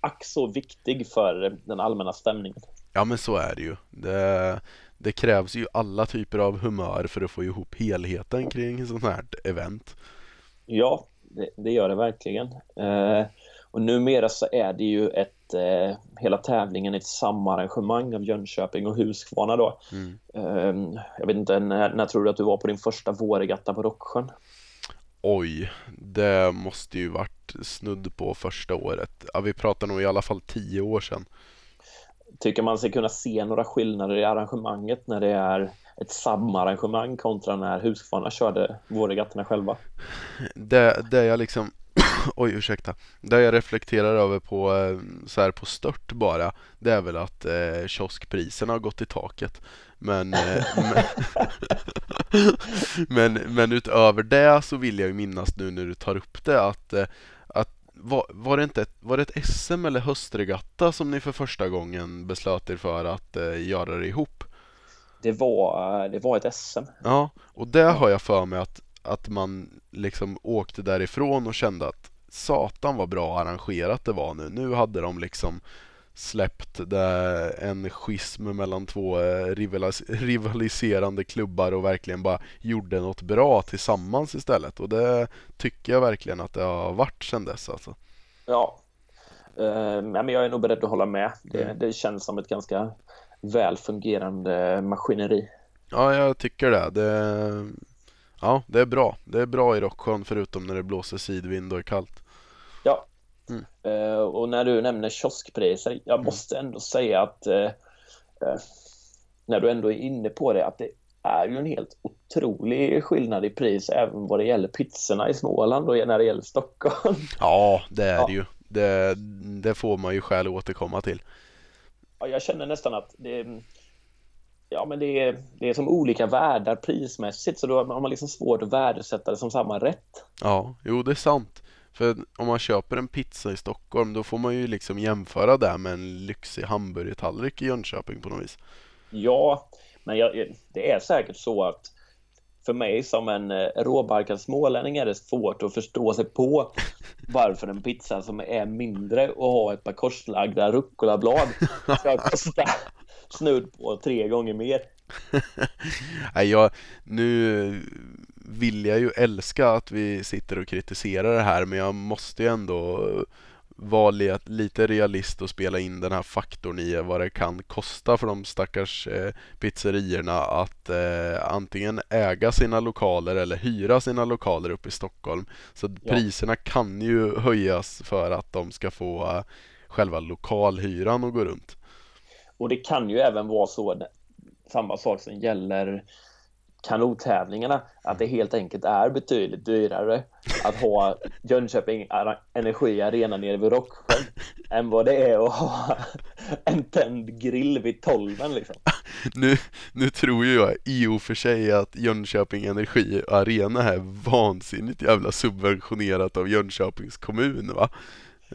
ack så viktig för den allmänna stämningen. Ja men så är det ju. Det, det krävs ju alla typer av humör för att få ihop helheten kring sånt här event. Ja, det, det gör det verkligen. Eh, och numera så är det ju ett, eh, hela tävlingen ett samarrangemang av Jönköping och Huskvarna då. Mm. Eh, jag vet inte, när, när tror du att du var på din första vårregatta på Rocksjön? Oj, det måste ju varit snudd på första året. Ja, vi pratar nog i alla fall tio år sedan. Tycker man sig kunna se några skillnader i arrangemanget när det är ett samarrangemang kontra när Husqvarna körde vårregattorna själva? Det, det jag liksom Oj ursäkta Det jag reflekterar över på eh, så här på stört bara Det är väl att eh, kioskpriserna har gått i taket Men eh, men, men, men, utöver det så vill jag ju minnas nu när du tar upp det att, eh, att var, var, det inte ett, var det ett SM eller höstregatta som ni för första gången beslöt er för att eh, göra det ihop? Det var, det var ett SM. Ja, och det har jag för mig att, att man liksom åkte därifrån och kände att satan vad bra arrangerat det var nu. Nu hade de liksom släppt en schism mellan två eh, rivalis rivaliserande klubbar och verkligen bara gjorde något bra tillsammans istället. Och det tycker jag verkligen att det har varit sedan dess alltså. Ja, uh, men jag är nog beredd att hålla med. Det, mm. det känns som ett ganska väl fungerande maskineri. Ja, jag tycker det. det. Ja, det är bra. Det är bra i Rocksjön förutom när det blåser sidvind och är kallt. Ja, mm. uh, och när du nämner kioskpriser, jag mm. måste ändå säga att uh, uh, när du ändå är inne på det, att det är ju en helt otrolig skillnad i pris även vad det gäller pizzorna i Småland och när det gäller Stockholm. Ja, det är ja. det ju. Det, det får man ju skäl att återkomma till. Ja, jag känner nästan att det, ja, men det, är, det är som olika världar prismässigt så då har man liksom svårt att värdesätta det som samma rätt. Ja, jo det är sant. För om man köper en pizza i Stockholm då får man ju liksom jämföra det med en lyxig hamburgertallrik i Jönköping på något vis. Ja, men jag, det är säkert så att för mig som en eh, råbarkad smålänning är det svårt att förstå sig på varför en pizza som är mindre och har ett par korslagda rucolablad ska kosta snudd på tre gånger mer. Nej, jag, nu vill jag ju älska att vi sitter och kritiserar det här men jag måste ju ändå vara lite realist och spela in den här faktorn i vad det kan kosta för de stackars eh, pizzerierna att eh, antingen äga sina lokaler eller hyra sina lokaler uppe i Stockholm. Så ja. priserna kan ju höjas för att de ska få eh, själva lokalhyran att gå runt. Och det kan ju även vara så, samma sak som gäller kanottävlingarna att det helt enkelt är betydligt dyrare att ha Jönköping Energi Arena nere vid Rocksjön än vad det är att ha en tänd grill vid tolven liksom. Nu, nu tror ju jag i och för sig att Jönköping Energi Arena är vansinnigt jävla subventionerat av Jönköpings kommun va?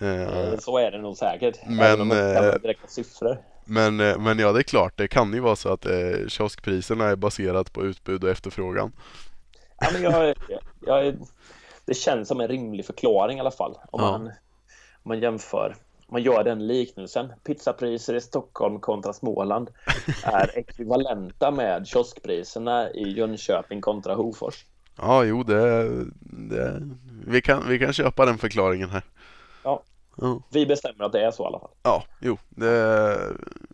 Eh, så är det nog säkert. Men, även om man inte kan direkta siffror. Men, eh, men ja, det är klart, det kan ju vara så att eh, kioskpriserna är baserat på utbud och efterfrågan. Ja, men jag, jag, det känns som en rimlig förklaring i alla fall. Om, ja. man, om man jämför, om man gör den liknelsen. Pizzapriser i Stockholm kontra Småland är ekvivalenta med kioskpriserna i Jönköping kontra Hofors. Ja, jo, det, det, vi, kan, vi kan köpa den förklaringen här. Ja. Vi bestämmer att det är så i alla fall. Ja, jo, det,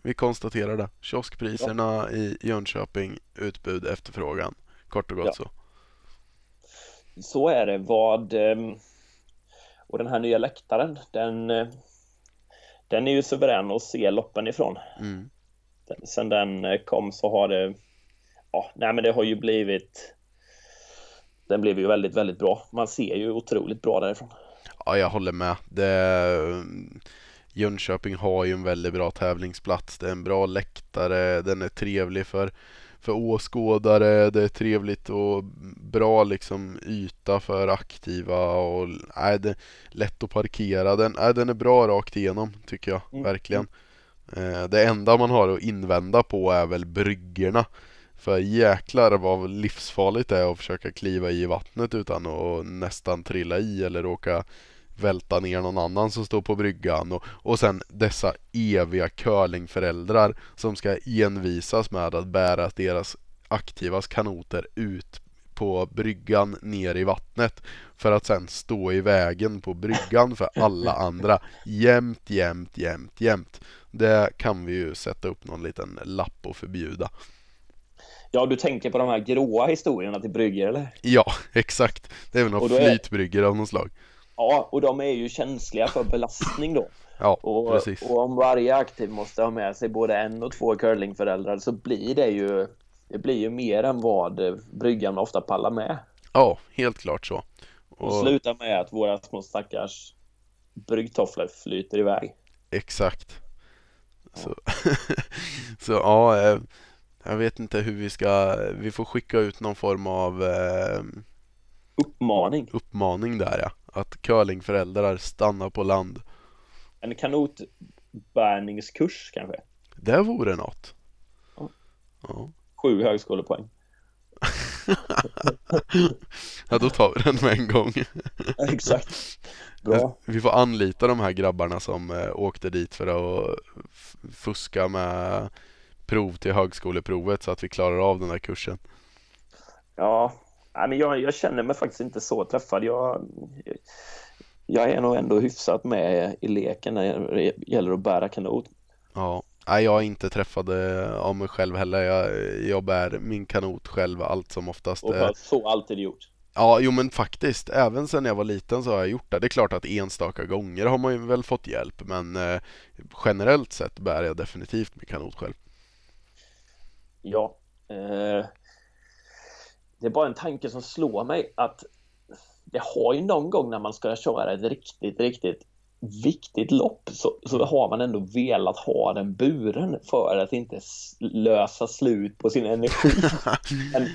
vi konstaterar det. Kioskpriserna ja. i Jönköping, utbud, efterfrågan. Kort och gott ja. så. Så är det. Vad ehm, och den här nya läktaren, den, den är ju suverän att se loppen ifrån. Mm. Sen den kom så har det, ja, nej men det har ju blivit, den blev ju väldigt, väldigt bra. Man ser ju otroligt bra därifrån. Ja, jag håller med. Det, Jönköping har ju en väldigt bra tävlingsplats. Det är en bra läktare, den är trevlig för, för åskådare, det är trevligt och bra liksom yta för aktiva och nej, det är lätt att parkera. Den, nej, den är bra rakt igenom tycker jag, mm. verkligen. Eh, det enda man har att invända på är väl bryggorna. För jäklar vad livsfarligt det är att försöka kliva i vattnet utan att nästan trilla i eller råka välta ner någon annan som står på bryggan och, och sen dessa eviga curlingföräldrar som ska envisas med att bära deras aktivas kanoter ut på bryggan ner i vattnet för att sen stå i vägen på bryggan för alla andra jämt, jämt, jämt, jämt. Det kan vi ju sätta upp någon liten lapp och förbjuda. Ja, du tänker på de här gråa historierna till brygger eller? Ja, exakt. Det är väl några flytbrygger av något slag. Ja, och de är ju känsliga för belastning då. Ja, och, precis. Och om varje aktiv måste ha med sig både en och två curlingföräldrar så blir det ju det blir ju mer än vad bryggan ofta pallar med. Ja, helt klart så. Och, och sluta med att våra små stackars bryggtofflor flyter iväg. Exakt. Så, så ja, eh, jag vet inte hur vi ska, vi får skicka ut någon form av eh, uppmaning. Uppmaning där ja, att curlingföräldrar stannar på land. En kanotbärningskurs kanske? Det vore något. Ja. ja. Sju högskolepoäng. ja, då tar vi den med en gång. Exakt. Bra. Vi får anlita de här grabbarna som eh, åkte dit för att fuska med prov till högskoleprovet så att vi klarar av den här kursen. Ja, men jag, jag känner mig faktiskt inte så träffad. Jag, jag är nog ändå hyfsat med i leken när det gäller att bära kanot. Ja, Nej, jag är inte träffad av mig själv heller. Jag, jag bär min kanot själv allt som oftast. Och har så alltid gjort? Ja, jo men faktiskt. Även sedan jag var liten så har jag gjort det. Det är klart att enstaka gånger har man ju väl fått hjälp, men eh, generellt sett bär jag definitivt min kanot själv. Ja, eh, det är bara en tanke som slår mig att det har ju någon gång när man ska köra ett riktigt, riktigt viktigt lopp så, så har man ändå velat ha den buren för att inte lösa slut på sin energi.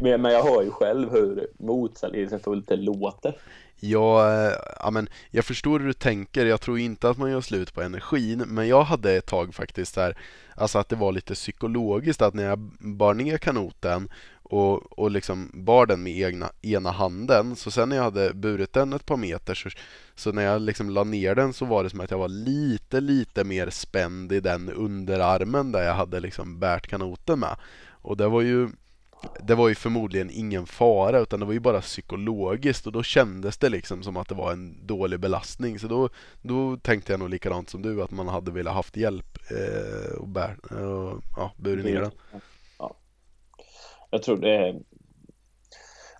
men, men jag hör ju själv hur motsägelsefullt det låter. Jag, eh, ja men jag förstår hur du tänker. Jag tror inte att man gör slut på energin, men jag hade ett tag faktiskt där, alltså att det var lite psykologiskt att när jag bar ner kanoten och, och liksom bar den med egna, ena handen. Så sen när jag hade burit den ett par meter så, så när jag liksom la ner den så var det som att jag var lite, lite mer spänd i den underarmen där jag hade liksom bärt kanoten med. Och det var ju det var ju förmodligen ingen fara utan det var ju bara psykologiskt och då kändes det liksom som att det var en dålig belastning så då, då tänkte jag nog likadant som du att man hade velat haft hjälp eh, och bär, eh, ja, burit ner den. Jag tror det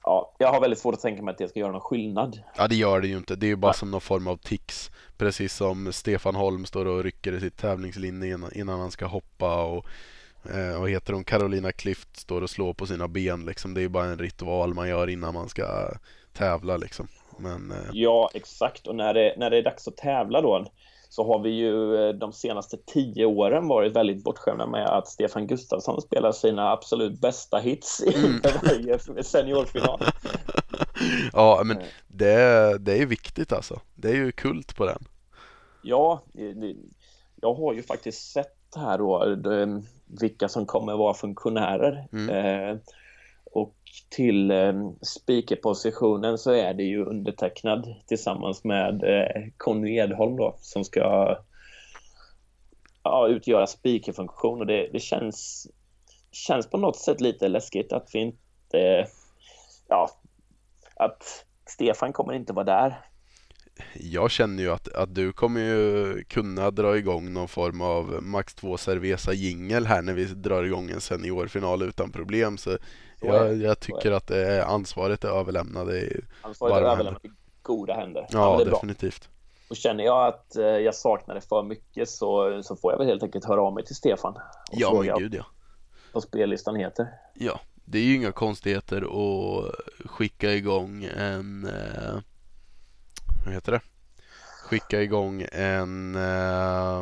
Ja, jag har väldigt svårt att tänka mig att det ska göra någon skillnad. Ja, det gör det ju inte. Det är ju bara Nej. som någon form av tics. Precis som Stefan Holm står och rycker i sitt tävlingslinje innan han ska hoppa och eh, vad heter hon? Carolina Klüft står och slår på sina ben liksom. Det är ju bara en ritual man gör innan man ska tävla liksom. Men, eh... Ja, exakt. Och när det, när det är dags att tävla då så har vi ju eh, de senaste tio åren varit väldigt bortskämda med att Stefan Gustafsson spelar sina absolut bästa hits i mm. varje seniorfinal. ja, men eh. det, det är viktigt alltså. Det är ju kult på den. Ja, jag har ju faktiskt sett här då vilka som kommer vara funktionärer. Mm. Eh, och till eh, speakerpositionen så är det ju undertecknad tillsammans med eh, Conny Edholm då som ska ja, utgöra speakerfunktion och det, det känns, känns på något sätt lite läskigt att vi inte ja, att Stefan kommer inte vara där jag känner ju att, att du kommer ju kunna dra igång någon form av Max 2 Cerveza jingel här när vi drar igång en seniorfinal utan problem. Så jag, jag tycker att det är, ansvaret är överlämnat i Ansvaret är överlämnat i goda händer. Ja, ja definitivt. Bra. Och känner jag att eh, jag saknar det för mycket så, så får jag väl helt enkelt höra av mig till Stefan. Och ja, men gud ja. Vad spellistan heter. Ja, det är ju inga konstigheter att skicka igång en eh, vad heter det? Skicka igång en eh,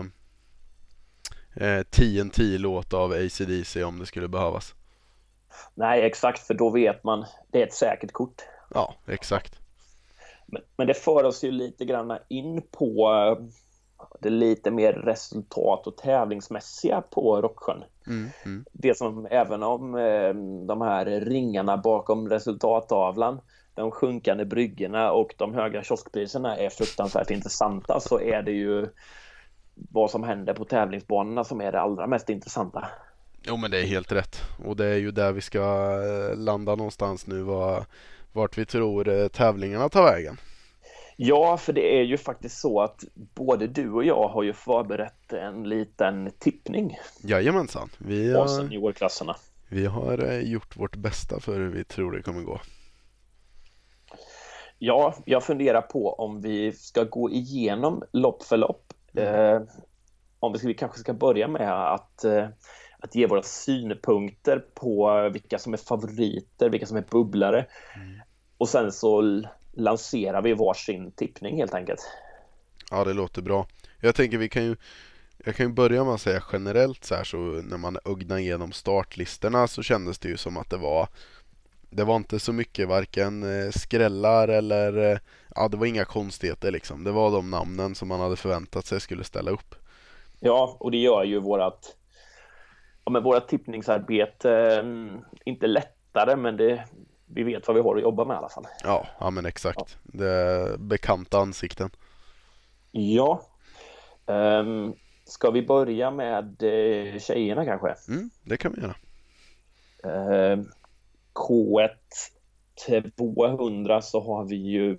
eh, TNT-låt av ACDC om det skulle behövas. Nej, exakt, för då vet man. Det är ett säkert kort. Ja, exakt. Men, men det för oss ju lite grann in på eh, det lite mer resultat och tävlingsmässiga på Rocksjön. Mm, mm. Det som även om eh, de här ringarna bakom resultattavlan de sjunkande bryggorna och de höga kioskpriserna är fruktansvärt intressanta så är det ju vad som händer på tävlingsbanorna som är det allra mest intressanta. Jo men det är helt rätt och det är ju där vi ska eh, landa någonstans nu var, vart vi tror eh, tävlingarna tar vägen. Ja, för det är ju faktiskt så att både du och jag har ju förberett en liten tippning. Jajamensan. Vi har, seniorklasserna. Vi har eh, gjort vårt bästa för hur vi tror det kommer gå. Ja, jag funderar på om vi ska gå igenom lopp för lopp. Mm. Eh, om vi, ska, vi kanske ska börja med att, eh, att ge våra synpunkter på vilka som är favoriter, vilka som är bubblare. Mm. Och sen så lanserar vi varsin tippning helt enkelt. Ja, det låter bra. Jag tänker vi kan ju jag kan ju börja med att säga generellt så här så när man ögnar igenom startlistorna så kändes det ju som att det var det var inte så mycket varken eh, skrällar eller eh, ja, det var inga konstigheter liksom. Det var de namnen som man hade förväntat sig skulle ställa upp. Ja, och det gör ju vårat, ja, men vårat tippningsarbete mm, inte lättare, men det, vi vet vad vi har att jobba med i alla fall. Ja, ja men exakt. Ja. Det bekanta ansikten. Ja. Um, ska vi börja med uh, tjejerna kanske? Mm, det kan vi göra. Uh, K1 200 så har vi ju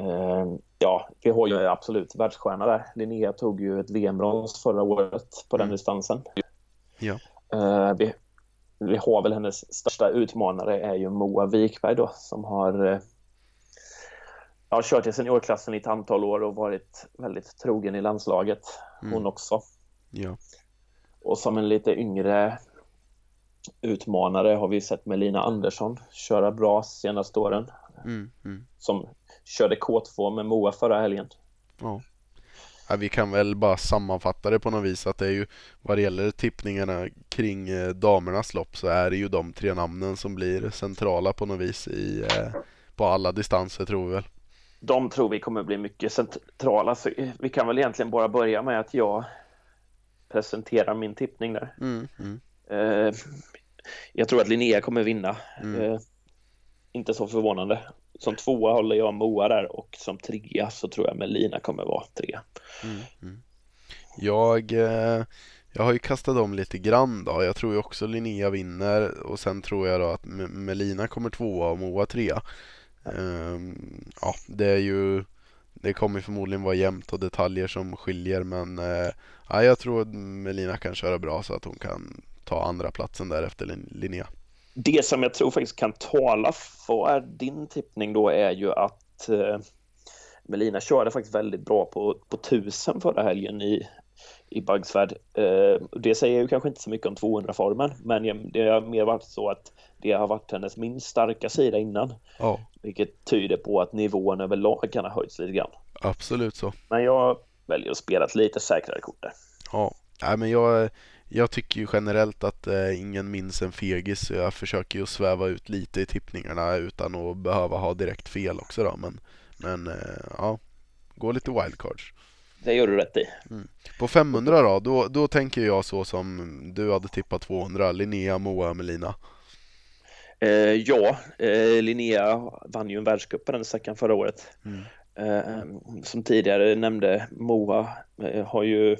uh, ja, vi har ju absolut världsstjärna där. Linnea tog ju ett VM-brons förra året på den mm. distansen. Ja. Uh, vi, vi har väl hennes största utmanare är ju Moa Wikberg då som har eh, ja, kört i seniorklassen i ett antal år och varit väldigt trogen i landslaget. Hon mm. också. Ja. Och som en lite yngre utmanare har vi sett Melina Andersson köra bra senaste åren. Mm, mm. Som körde K2 med Moa förra helgen. Ja. Ja, vi kan väl bara sammanfatta det på något vis att det är ju vad det gäller tippningarna kring eh, damernas lopp så är det ju de tre namnen som blir centrala på något vis i, eh, på alla distanser tror vi väl. De tror vi kommer bli mycket centrala så vi kan väl egentligen bara börja med att jag presenterar min tippning där. Mm, mm. Jag tror att Linnea kommer vinna. Mm. Eh, inte så förvånande. Som tvåa håller jag Moa där och som trea så tror jag Melina kommer vara trea. Mm, mm. Jag, eh, jag har ju kastat om lite grann då. Jag tror ju också Linnea vinner och sen tror jag då att Melina kommer tvåa och Moa trea. Um, ja, det är ju det kommer förmodligen vara jämnt och detaljer som skiljer men eh, ja, jag tror att Melina kan köra bra så att hon kan ta andra platsen där efter Linnea. Det som jag tror faktiskt kan tala för din tippning då är ju att eh, Melina körde faktiskt väldigt bra på, på tusen förra helgen i, i Bagsvärd. Eh, det säger ju kanske inte så mycket om 200-formen, men det har mer varit så att det har varit hennes minst starka sida innan. Ja. Vilket tyder på att nivån överlag kan ha höjts lite grann. Absolut så. Men jag väljer att spela ett lite säkrare kort där. Ja, Nej, men jag, jag tycker ju generellt att eh, ingen minns en fegis. Jag försöker ju sväva ut lite i tippningarna utan att behöva ha direkt fel också då. Men, men eh, ja, gå lite wildcards. Det gör du rätt i. Mm. På 500 då, då, då tänker jag så som du hade tippat 200, Linnea, Moa, Melina. Eh, ja, eh, Linnea vann ju en världscup på den sträckan förra året. Mm. Eh, som tidigare nämnde, Moa eh, har ju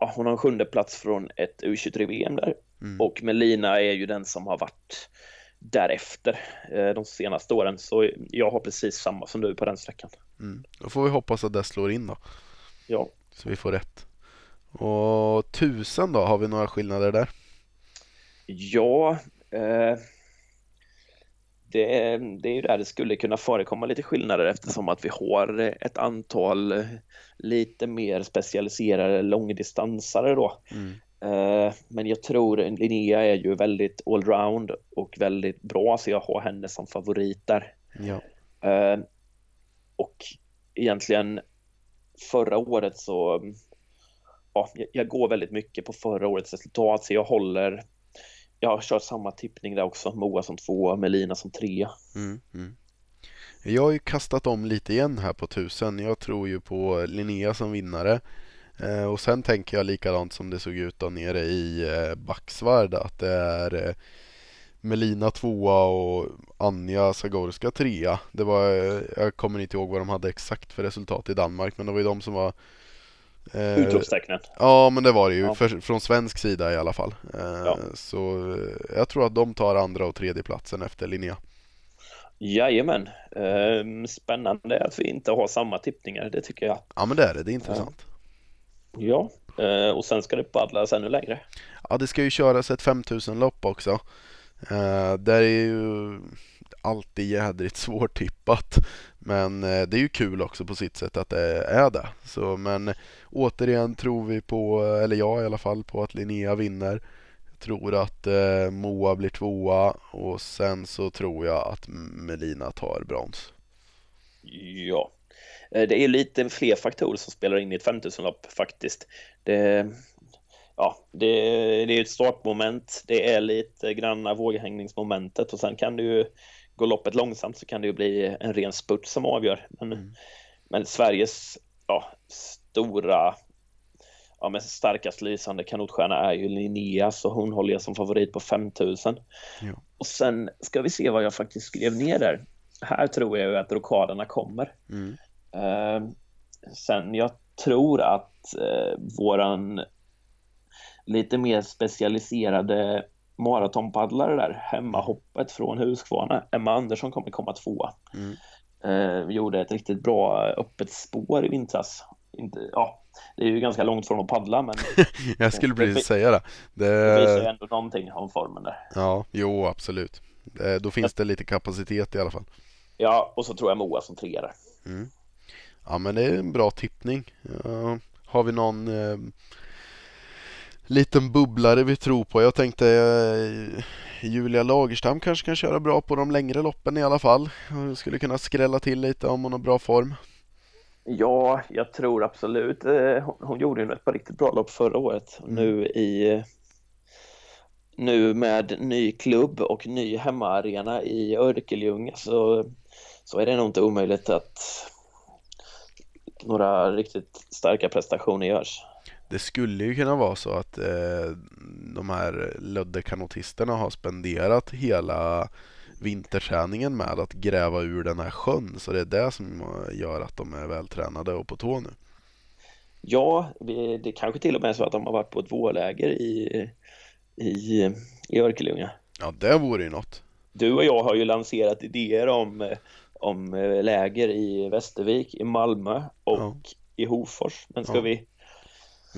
ja, hon har en sjunde plats från ett U23-VM där. Mm. Och Melina är ju den som har varit därefter eh, de senaste åren. Så jag har precis samma som du på den sträckan. Mm. Då får vi hoppas att det slår in då. Ja. Så vi får rätt. Och tusen då, har vi några skillnader där? Ja, eh, det, det är ju där det skulle kunna förekomma lite skillnader eftersom att vi har ett antal lite mer specialiserade långdistansare då. Mm. Eh, men jag tror Linnea är ju väldigt allround och väldigt bra så jag har henne som favorit där. Ja. Eh, och egentligen förra året så ja, jag går väldigt mycket på förra årets resultat så jag håller jag har kört samma tippning där också. Moa som tvåa, Melina som trea. Mm, mm. Jag har ju kastat om lite igen här på tusen. Jag tror ju på Linnea som vinnare. Eh, och sen tänker jag likadant som det såg ut där nere i eh, Backsvärd att det är eh, Melina tvåa och Anja Zagorska trea. Det var, eh, jag kommer inte ihåg vad de hade exakt för resultat i Danmark men det var ju de som var Utropstecknet. Ja men det var det ju, ja. för, från svensk sida i alla fall. Eh, ja. Så jag tror att de tar andra och tredje platsen efter Linnea. Jajamän. Ehm, spännande att vi inte har samma tippningar, det tycker jag. Ja men det är det, det är intressant. Ja, eh, och sen ska det paddlas ännu längre. Ja, det ska ju köras ett 5000-lopp också. Eh, det är ju alltid jädrigt svårtippat. Men eh, det är ju kul också på sitt sätt att det är det. Så, men återigen tror vi på, eller jag i alla fall, på att Linnea vinner. Jag tror att eh, Moa blir tvåa och sen så tror jag att Melina tar brons. Ja, eh, det är lite fler faktorer som spelar in i ett 5000-lopp faktiskt. Det, ja, det, det är ett startmoment, det är lite granna våghängningsmomentet och sen kan det ju gå loppet långsamt så kan det ju bli en ren spurt som avgör. Men, mm. men Sveriges ja, stora ja, men starkast lysande kanotstjärna är ju Linnea så hon håller jag som favorit på 5000. Ja. Och sen ska vi se vad jag faktiskt skrev ner där. Här tror jag ju att rokaderna kommer. Mm. Eh, sen jag tror att eh, våran lite mer specialiserade maratonpaddlare där, hemmahoppet från Huskvarna, Emma Andersson kommer komma tvåa. Mm. Eh, gjorde ett riktigt bra öppet spår i vintras. Inte, ja, det är ju ganska långt från att paddla men Jag skulle precis säga det. Det, det visar ju ändå någonting om formen där. Ja, jo absolut. Det, då finns det lite kapacitet i alla fall. Ja, och så tror jag Moa som trea där. Mm. Ja men det är en bra tippning. Uh, har vi någon uh, liten bubblare vi tror på? Jag tänkte uh, Julia Lagerstam kanske kan köra bra på de längre loppen i alla fall. Hon skulle kunna skrälla till lite om hon har bra form. Ja, jag tror absolut. Hon, hon gjorde ju ett par riktigt bra lopp förra året. Mm. Nu i nu med ny klubb och ny hemmaarena i Örkelljunga så, så är det nog inte omöjligt att några riktigt starka prestationer görs. Det skulle ju kunna vara så att eh, de här Lödde-kanotisterna har spenderat hela vinterträningen med att gräva ur den här sjön. Så det är det som gör att de är vältränade och på tå nu. Ja, det kanske till och med är så att de har varit på ett vårläger i, i, i Örkelljunga. Ja, det vore ju något. Du och jag har ju lanserat idéer om om eh, läger i Västervik, i Malmö och ja. i Hofors. Men ska ja. vi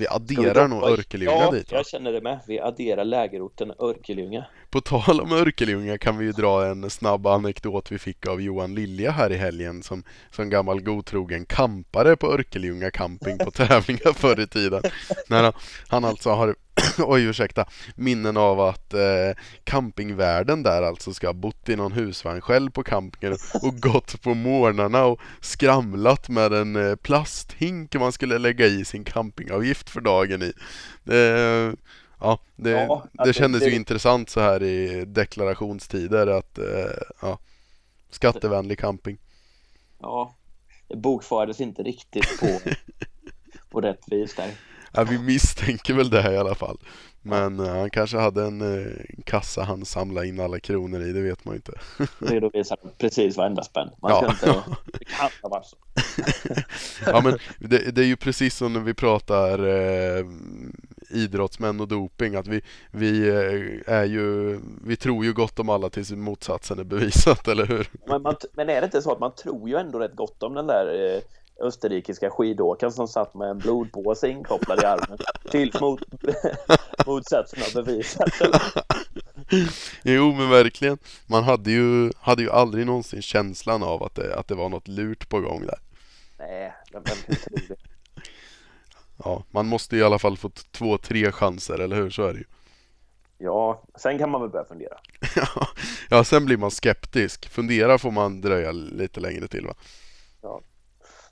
vi adderar nog Örkelljunga ja, dit va? jag känner det med. Vi adderar lägerorten Örkelljunga. På tal om Örkelljunga kan vi ju dra en snabb anekdot vi fick av Johan Lilja här i helgen som, som gammal godtrogen kampare på Örkelljunga camping på tävlingar förr i tiden. När han, han alltså har oj ursäkta, minnen av att eh, campingvärden där alltså ska ha bott i någon husvagn själv på campingen och gått på morgnarna och skramlat med en eh, plasthink man skulle lägga i sin campingavgift för dagen i. Det, ja, det, ja, det alltså, kändes det... ju intressant så här i deklarationstider att eh, ja, skattevänlig camping. Ja, det bokfördes inte riktigt på, på rätt vis där. Ja, vi misstänker väl det här i alla fall. Men uh, han kanske hade en uh, kassa han samlade in alla kronor i, det vet man ju inte. Redovisar precis varenda spänn. Man ska ja. inte... Det kan ha varit så. ja men det, det, är ju precis som när vi pratar uh, idrottsmän och doping att vi, vi är ju, vi tror ju gott om alla tills motsatsen är bevisat, eller hur? Men, man, men är det inte så att man tror ju ändå rätt gott om den där österrikiska skidåkaren som satt med en blodpåse inkopplad i armen tills mot, motsatsen har bevisats. jo men verkligen. Man hade ju, hade ju aldrig någonsin känslan av att det, att det var något lurt på gång där. Nej, vem kan tro det? Ja, man måste i alla fall få två, tre chanser, eller hur? Så är det ju. Ja, sen kan man väl börja fundera. ja, sen blir man skeptisk. Fundera får man dröja lite längre till va? Ja,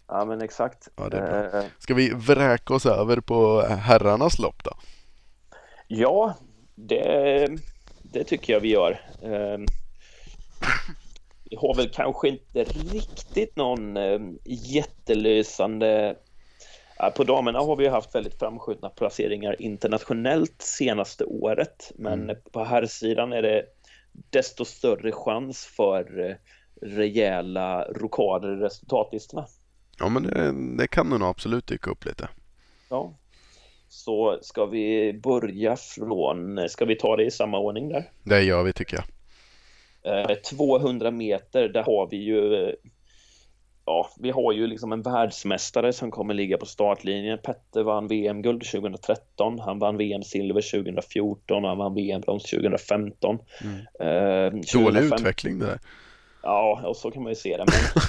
Ja men exakt. Ja, det är bra. Eh, Ska vi vräka oss över på herrarnas lopp då? Ja, det, det tycker jag vi gör. Ehm, vi har väl kanske inte riktigt någon ehm, jättelysande På damerna har vi haft väldigt framskjutna placeringar internationellt senaste året, men mm. på herrsidan är det desto större chans för eh, rejäla rokader i resultatlistorna. Ja, men det, det kan nog absolut dyka upp lite. Ja, så ska vi börja från, ska vi ta det i samma ordning där? Det gör vi tycker jag. 200 eh, meter, där har vi ju ja, vi har ju liksom en världsmästare som kommer ligga på startlinjen. Petter vann VM-guld 2013, han vann VM-silver 2014 han vann VM-brons 2015. Mm. Eh, 2015... Dålig utveckling det där. Ja, och så kan man ju se det. Men...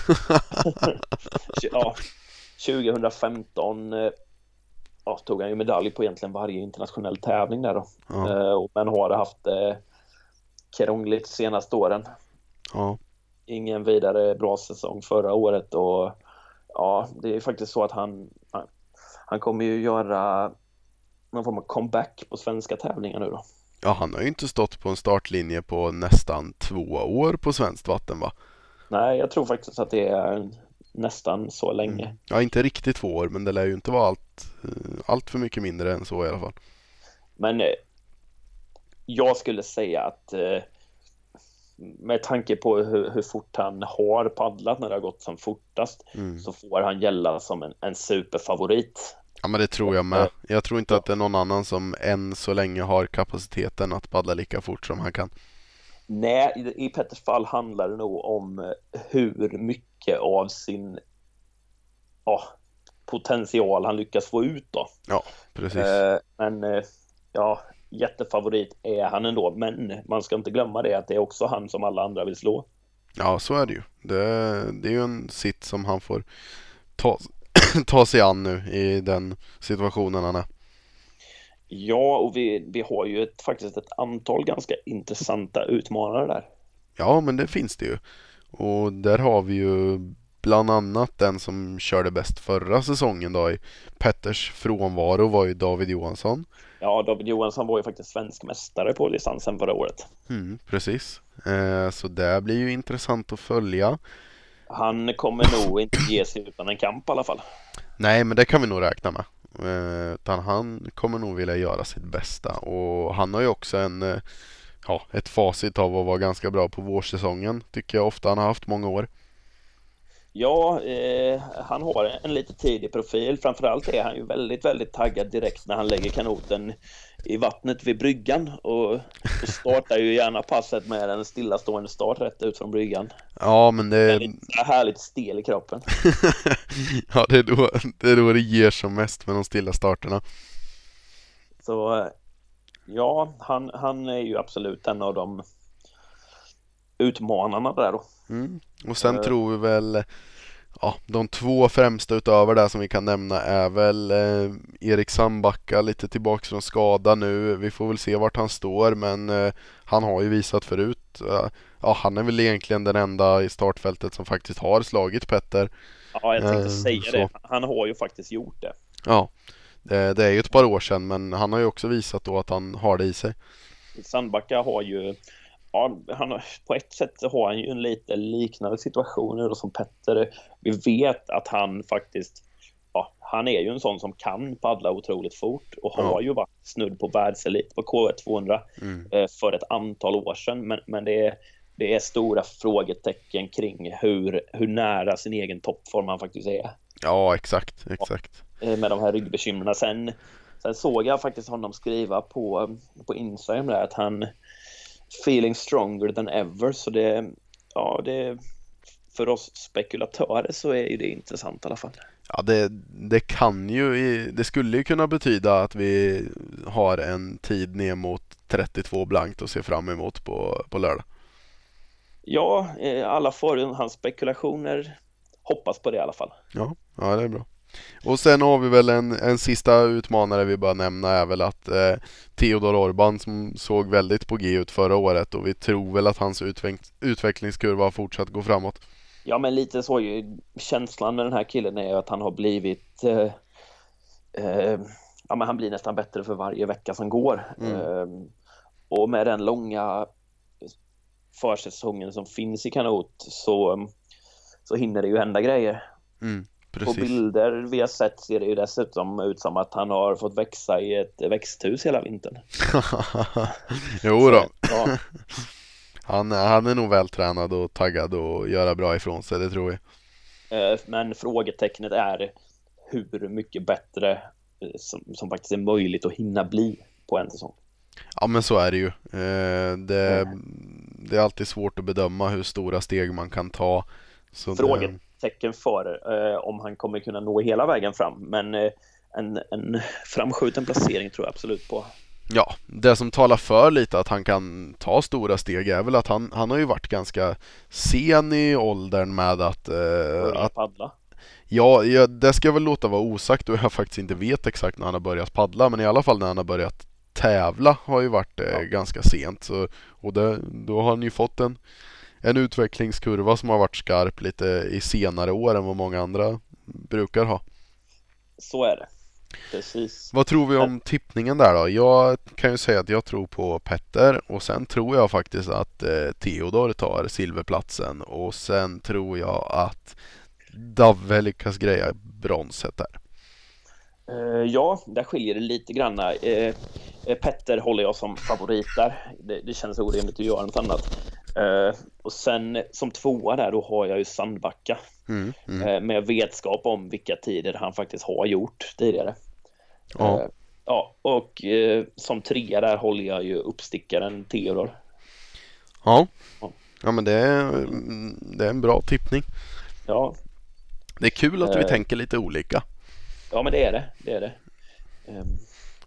ja, 2015 eh, ja, tog han ju medalj på egentligen varje internationell tävling där då. Ja. Eh, men har haft eh, krångligt senaste åren. Ja ingen vidare bra säsong förra året och ja, det är faktiskt så att han, han kommer ju göra någon form av comeback på svenska tävlingar nu då. Ja, han har ju inte stått på en startlinje på nästan två år på svenskt vatten va? Nej, jag tror faktiskt att det är nästan så länge. Mm. Ja, inte riktigt två år, men det lär ju inte vara allt, eh, allt för mycket mindre än så i alla fall. Men eh, jag skulle säga att eh, med tanke på hur, hur, fort han har paddlat när det har gått som fortast mm. så får han gälla som en, en superfavorit. Ja men det tror jag med. Jag tror inte att det är någon annan som än så länge har kapaciteten att paddla lika fort som han kan. Nej, i Petters fall handlar det nog om hur mycket av sin ja, potential han lyckas få ut då. Ja, precis. Eh, men eh, ja, jättefavorit är han ändå, men man ska inte glömma det att det är också han som alla andra vill slå. Ja, så är det ju. Det, det är ju en sitt som han får ta, ta sig an nu i den situationen han är. Ja, och vi, vi har ju ett, faktiskt ett antal ganska intressanta utmanare där. Ja, men det finns det ju. Och där har vi ju bland annat den som körde bäst förra säsongen då i Petters frånvaro var ju David Johansson. Ja, David Johansson var ju faktiskt svensk mästare på licensen förra året. Mm, precis, eh, så det blir ju intressant att följa. Han kommer nog inte ge sig utan en kamp i alla fall. Nej, men det kan vi nog räkna med. Eh, utan han kommer nog vilja göra sitt bästa och han har ju också en eh, ja, ett facit av att vara ganska bra på vårsäsongen tycker jag ofta han har haft många år. Ja, eh, han har en lite tidig profil. Framförallt är han ju väldigt, väldigt taggad direkt när han lägger kanoten i vattnet vid bryggan och, och startar ju gärna passet med en stillastående start rätt ut från bryggan. Ja, men det är lite härligt stel i kroppen. ja, det är, då, det är då det ger som mest med de stilla starterna. Så ja, han, han är ju absolut en av de utmanarna där då. Mm. Och sen uh, tror vi väl Ja, de två främsta utöver det som vi kan nämna är väl eh, Erik Sandbacka lite tillbaks från skada nu. Vi får väl se vart han står men eh, han har ju visat förut. Eh, ja, han är väl egentligen den enda i startfältet som faktiskt har slagit Petter. Ja, jag tänkte eh, säga så. det. Han har ju faktiskt gjort det. Ja, det, det, är ju ett par år sedan men han har ju också visat då att han har det i sig. Sandbacka har ju ja, han, på ett sätt har han ju en lite liknande situation nu som Petter. Vi vet att han faktiskt, ja, han är ju en sån som kan paddla otroligt fort och har ja. ju varit snudd på världselit på K200 mm. Eh, för ett antal år sedan. Men, men det, är, det är stora frågetecken kring hur, hur nära sin egen toppform han faktiskt är. Ja, exakt, exakt. Ja, eh, med de här ryggbekymren. Sen, sen såg jag faktiskt honom skriva på, på Instagram där att han feeling stronger than ever. Så det, ja, det, för oss spekulatörer så är ju det intressant i alla fall. Ja, det, det kan ju, det skulle ju kunna betyda att vi har en tid ner mot 32 blankt och ser fram emot på, på lördag. Ja, eh, alla får hans spekulationer hoppas på det i alla fall. Ja, ja det är bra. Och sen har vi väl en, en sista utmanare vi bör nämna är väl att eh, Theodor Orban som såg väldigt på G ut förra året och vi tror väl att hans utveck utvecklingskurva har fortsatt gå framåt. Ja men lite så ju känslan med den här killen är att han har blivit eh, eh, Ja men han blir nästan bättre för varje vecka som går. Mm. Eh, och med den långa försäsongen som finns i kanot så, så hinner det ju hända grejer. Mm. Precis. På bilder vi har sett ser det ju dessutom ut som att han har fått växa i ett växthus hela vintern. jo då. Ja. han, han är nog vältränad och taggad och göra bra ifrån sig, det tror vi. Eh, men frågetecknet är hur mycket bättre eh, som, som faktiskt är möjligt att hinna bli på en säsong. Ja men så är det ju. Eh, det, det är alltid svårt att bedöma hur stora steg man kan ta. Så Frågetecken för om han kommer kunna nå hela vägen fram. Men en, en framskjuten placering tror jag absolut på. Ja, det som talar för lite att han kan ta stora steg är väl att han, han har ju varit ganska sen i åldern med att... Eh, att paddla? Ja, ja, det ska jag väl låta vara osagt och jag faktiskt inte vet exakt när han har börjat paddla men i alla fall när han har börjat tävla har ju varit eh, ja. ganska sent. Så, och det, då har han ju fått en, en utvecklingskurva som har varit skarp lite i senare år än vad många andra brukar ha. Så är det. Precis. Vad tror vi om tippningen där då? Jag kan ju säga att jag tror på Petter och sen tror jag faktiskt att eh, Theodor tar silverplatsen och sen tror jag att Davve lyckas greja bronset där. Uh, ja, där skiljer det lite grann. Uh, Petter håller jag som favorit där. Det, det känns orimligt att göra något annat. Och sen som tvåa där, då har jag ju Sandbacka. Mm, mm. Med vetskap om vilka tider han faktiskt har gjort tidigare. Ja. ja, och som trea där håller jag ju uppstickaren Theodor. Ja, ja men det är, det är en bra tippning. Ja, det är kul att vi tänker lite olika. Ja, men det är det. det, är det. Um,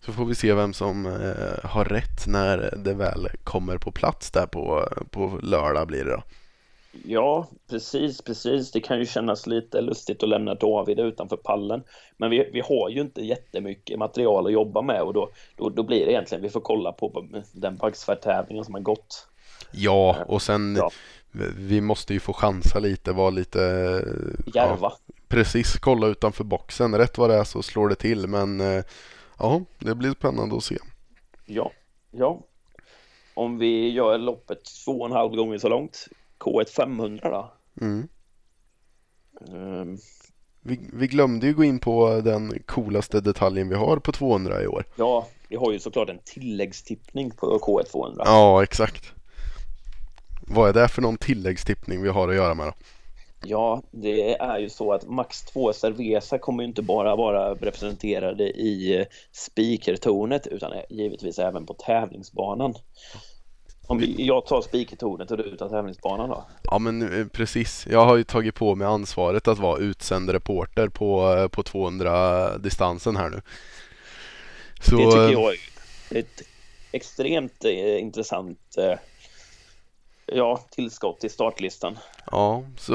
så får vi se vem som uh, har rätt när det väl kommer på plats där på, på lördag blir det då. Ja, precis, precis. Det kan ju kännas lite lustigt att lämna David utanför pallen. Men vi, vi har ju inte jättemycket material att jobba med och då, då, då blir det egentligen, vi får kolla på den Bagsvärd-tävlingen som har gått. Ja, och sen ja vi måste ju få chansa lite, vara lite... Järva. Precis, kolla utanför boxen. Rätt vad det är så slår det till men eh, ja, det blir spännande att se. Ja, ja. Om vi gör loppet två och en halv gånger så långt, K1 500 då? Mm. Um. Vi, vi, glömde ju gå in på den coolaste detaljen vi har på 200 i år. Ja, vi har ju såklart en tilläggstippning på K1 200. Ja, exakt. Vad är det för någon tilläggstippning vi har att göra med då? Ja, det är ju så att Max 2 Cerveza kommer ju inte bara vara representerade i eh, speakertornet utan givetvis även på tävlingsbanan. Om jag tar speakertornet och du tar tävlingsbanan då? Ja men eh, precis, jag har ju tagit på mig ansvaret att vara utsänd reporter på, eh, på 200 distansen här nu. Så... Det tycker jag är ett extremt intressant ja, tillskott till startlistan. Ja, så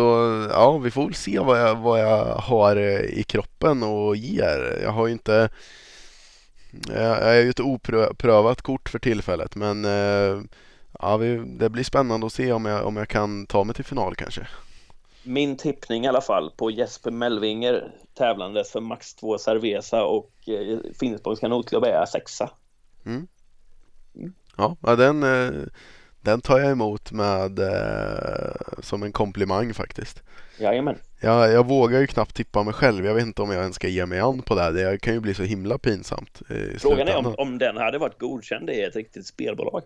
ja, vi får väl se vad jag, vad jag har eh, i kroppen och ger. Jag har ju inte jag är ju ett oprövat kort för tillfället men eh, ja, det blir spännande att se om jag, om jag kan ta mig till final kanske. Min tippning i alla fall på Jesper Mellvinger tävlandes för Max 2 Cerveza och eh, Finspångs kanotklubb är sexa. Mm. Ja, den den tar jag emot med eh, som en komplimang faktiskt. Jajamän. Jag, jag vågar ju knappt tippa mig själv. Jag vet inte om jag ens ska ge mig an på det här. Det kan ju bli så himla pinsamt. Frågan är om, om den hade varit godkänd i ett riktigt spelbolag.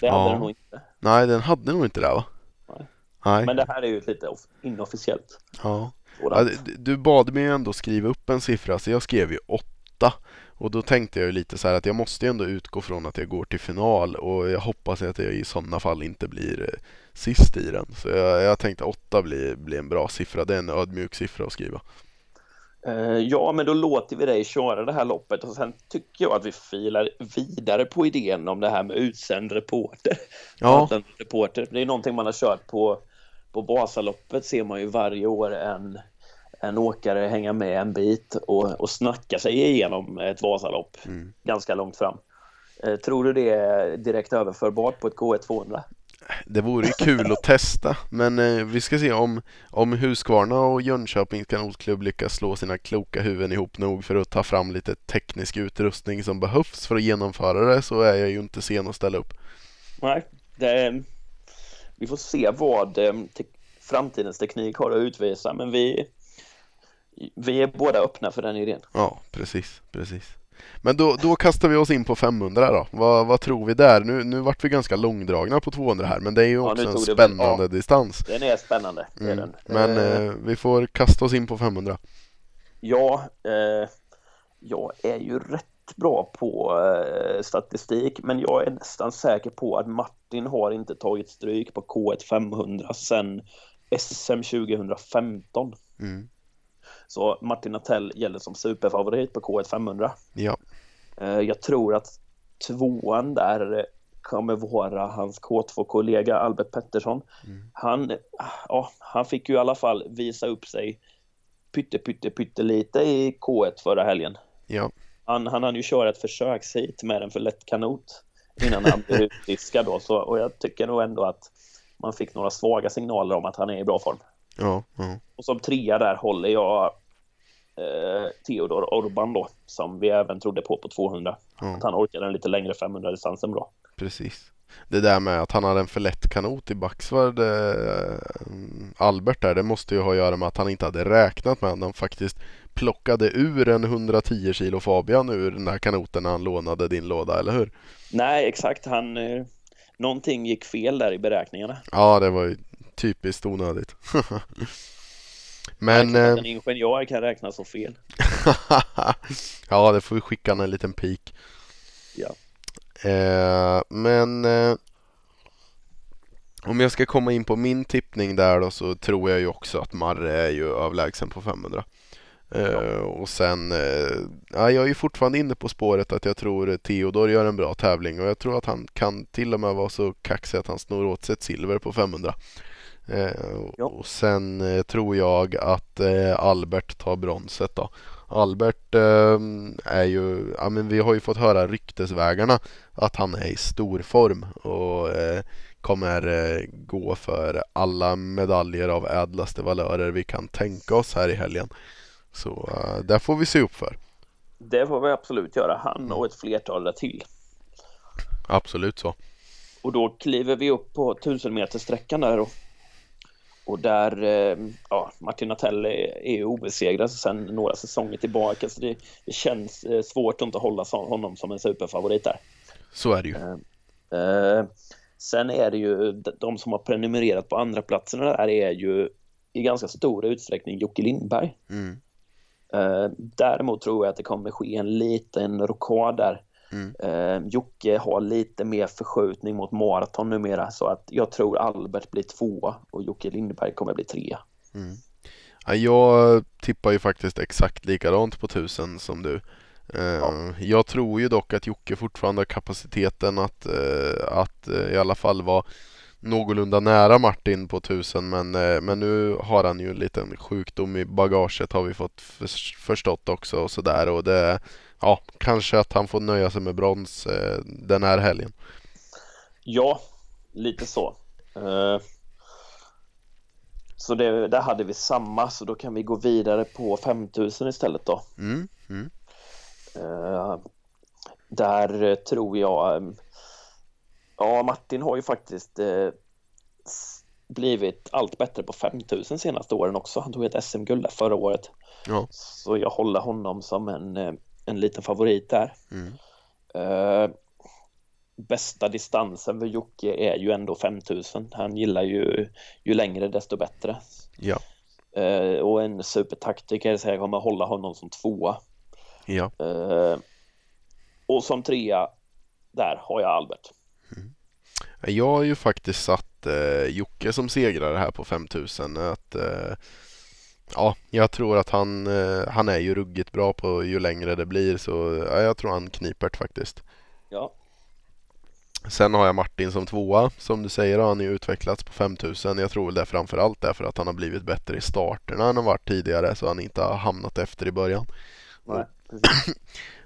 Det hade ja. den nog inte. Nej, den hade nog inte det va? Nej. Nej. Men det här är ju lite inofficiellt. Ja. ja du bad mig ändå skriva upp en siffra, så jag skrev ju åtta. Och då tänkte jag ju lite så att jag måste ändå utgå från att jag går till final och jag hoppas att jag i sådana fall inte blir eh, sist i den. Så jag, jag tänkte åtta blir, blir en bra siffra, det är en ödmjuk siffra att skriva. Uh, ja, men då låter vi dig köra det här loppet och sen tycker jag att vi filar vidare på idén om det här med utsänd reporter. Ja. reporter. Det är någonting man har kört på, på Vasaloppet ser man ju varje år en en åkare hänga med en bit och, och snacka sig igenom ett Vasalopp mm. ganska långt fram. Eh, tror du det är direkt överförbart på ett K1 200? Det vore ju kul att testa, men eh, vi ska se om, om Husqvarna och Jönköpings kanotklubb lyckas slå sina kloka huvuden ihop nog för att ta fram lite teknisk utrustning som behövs för att genomföra det så är jag ju inte sen att ställa upp. Nej, det, vi får se vad eh, framtidens teknik har att utvisa men vi, vi är båda öppna för den idén. Ja, precis, precis. Men då, då kastar vi oss in på 500 då. Vad, vad tror vi där? Nu, nu vart vi ganska långdragna på 200 här, men det är ju också en spännande det, distans. Den är spännande, mm. är den. Men eh, eh, vi får kasta oss in på 500. Ja, eh, jag är ju rätt bra på eh, statistik, men jag är nästan säker på att Martin har inte tagit stryk på K1 500 sedan SM 2015. Mm. Så Martin Attell gäller som superfavorit på K1 500. Ja. Eh, jag tror att tvåan där kommer vara hans K2-kollega Albert Pettersson. Mm. Han, ja, han fick ju i alla fall visa upp sig pytte, pytte, pytte lite i K1 förra helgen. Ja. Han, han hann ju köra ett försökshit med en för lätt kanot innan han blev utdiskad då. Så, och jag tycker nog ändå att man fick några svaga signaler om att han är i bra form. Ja, ja. Och som trea där håller jag eh, Theodor Orban då, som vi även trodde på på 200. Ja. Att han orkade en lite längre 500-distansen bra. Precis. Det där med att han hade en för lätt kanot i Baxvard, eh, Albert där, det måste ju ha att göra med att han inte hade räknat med att han faktiskt plockade ur en 110 kilo Fabian ur den här kanoten när han lånade din låda, eller hur? Nej, exakt. Han, eh, någonting gick fel där i beräkningarna. Ja, det var ju typiskt onödigt. Men... Att en ingenjör kan räkna så fel. ja, det får vi skicka en liten pik. Ja. Eh, men eh, om jag ska komma in på min tippning där då så tror jag ju också att Marre är ju överlägsen på 500. Eh, ja. Och sen, eh, ja, jag är ju fortfarande inne på spåret att jag tror Theodor gör en bra tävling och jag tror att han kan till och med vara så kaxig att han snor åt sig ett silver på 500. Eh. Och sen eh, tror jag att eh, Albert tar bronset då. Albert ehm, är ju, ja men vi har ju fått höra ryktesvägarna att han är i stor form och kommer gå för alla medaljer av ädlaste valörer vi kan tänka oss här i helgen. Så där får vi se upp för. Det får vi absolut göra, han och ett flertal till. Absolut så. Och då kliver vi upp på 1000 meter sträckan där och och där, eh, ja, Martin Natell är ju obesegrad sedan några säsonger tillbaka så det, det känns eh, svårt att inte hålla honom som en superfavorit där. Så är det ju. Eh, sen är det ju de som har prenumererat på andra platserna där är ju i ganska stor utsträckning Jocke Lindberg. Mm. Däremot tror jag att det kommer ske en liten rokad där Mm. Eh, Jocke har lite mer förskjutning mot maraton numera så att jag tror Albert blir tvåa och Jocke Lindberg kommer bli trea. Mm. Ja, jag tippar ju faktiskt exakt likadant på tusen som du. Eh, ja. Jag tror ju dock att Jocke fortfarande har kapaciteten att, eh, att eh, i alla fall vara någorlunda nära Martin på tusen men, eh, men nu har han ju en liten sjukdom i bagaget har vi fått förstått också och sådär och det ja, kanske att han får nöja sig med brons eh, den här helgen. Ja, lite så. Eh, så det, där hade vi samma, så då kan vi gå vidare på 5000 istället då. Mm, mm. Eh, där tror jag, ja Martin har ju faktiskt eh, blivit allt bättre på 5000 senaste åren också. Han tog ett SM-guld förra året. Ja. Så jag håller honom som en eh, en liten favorit där. Mm. Uh, bästa distansen för Jocke är ju ändå 5000. Han gillar ju ju längre desto bättre. Ja. Uh, och en supertaktiker så jag kommer hålla honom som tvåa. Ja. Uh, och som trea, där har jag Albert. Mm. Jag har ju faktiskt satt eh, Jocke som segrare här på 5000. Att, eh, Ja, jag tror att han, eh, han är ju ruggigt bra på ju längre det blir så ja, jag tror han kniper det faktiskt. Ja. Sen har jag Martin som tvåa. Som du säger har han ju utvecklats på 5000. Jag tror väl det framförallt därför att han har blivit bättre i starterna än han varit tidigare så han inte har hamnat efter i början. Nej,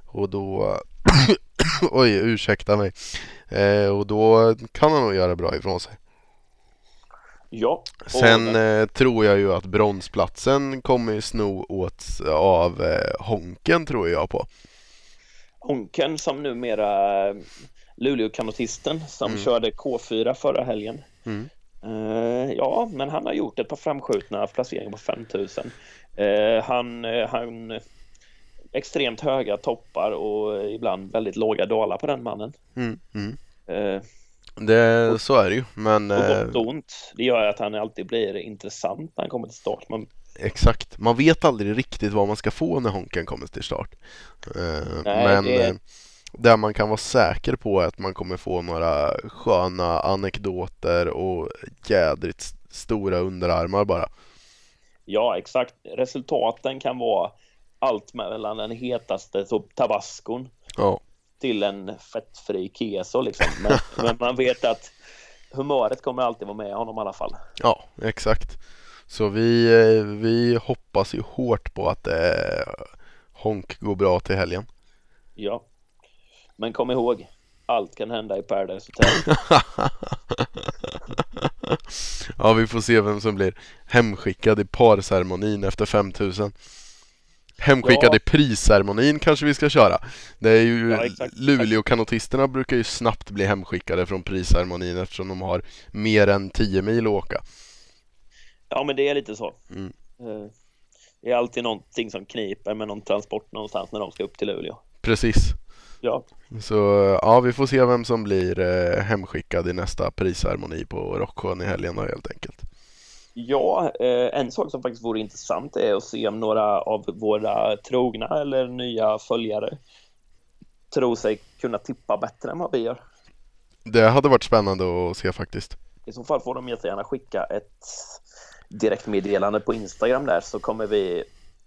och då Oj, ursäkta mig. Eh, och då kan han nog göra bra ifrån sig. Ja. Sen eh, tror jag ju att bronsplatsen kommer sno åt av eh, Honken tror jag på. Honken som numera eh, Luleå-kanotisten som mm. körde K4 förra helgen. Mm. Eh, ja, men han har gjort ett par framskjutna placeringar på 5000. Eh, han, eh, han extremt höga toppar och ibland väldigt låga dalar på den mannen. Mm, mm. Eh, det, och, så är det ju, men... Och gott och ont. Det gör att han alltid blir intressant när han kommer till start. Man... Exakt, man vet aldrig riktigt vad man ska få när Honken kommer till start. Nej, men det... där man kan vara säker på att man kommer få några sköna anekdoter och jädrigt stora underarmar bara. Ja, exakt. Resultaten kan vara allt mellan den hetaste tabascon ja. Till en fettfri keso liksom. Men, men, man vet att humöret kommer alltid vara med honom i alla fall. Ja, exakt. Så vi, eh, vi hoppas ju hårt på att eh, Honk går bra till helgen. Ja, men kom ihåg, allt kan hända i Paradise Hotel. ja, vi får se vem som blir hemskickad i parceremonin efter 5000. Hemskickad ja. i prisceremonin kanske vi ska köra. Det är ju ja, Luleå-kanotisterna brukar ju snabbt bli hemskickade från prisceremonin eftersom de har mer än 10 mil att åka. Ja, men det är lite så. Mm. Eh, det är alltid någonting som kniper med någon transport någonstans när de ska upp till Luleå. Precis. Ja. Så ja, vi får se vem som blir eh, hemskickad i nästa prisceremoni på Rocksjön i helgen då, helt enkelt. Ja, eh, en sak som faktiskt vore intressant är att se om några av våra trogna eller nya följare tror sig kunna tippa bättre än vad vi gör. Det hade varit spännande att se faktiskt. I så fall får de jättegärna skicka ett direktmeddelande på Instagram där så kommer vi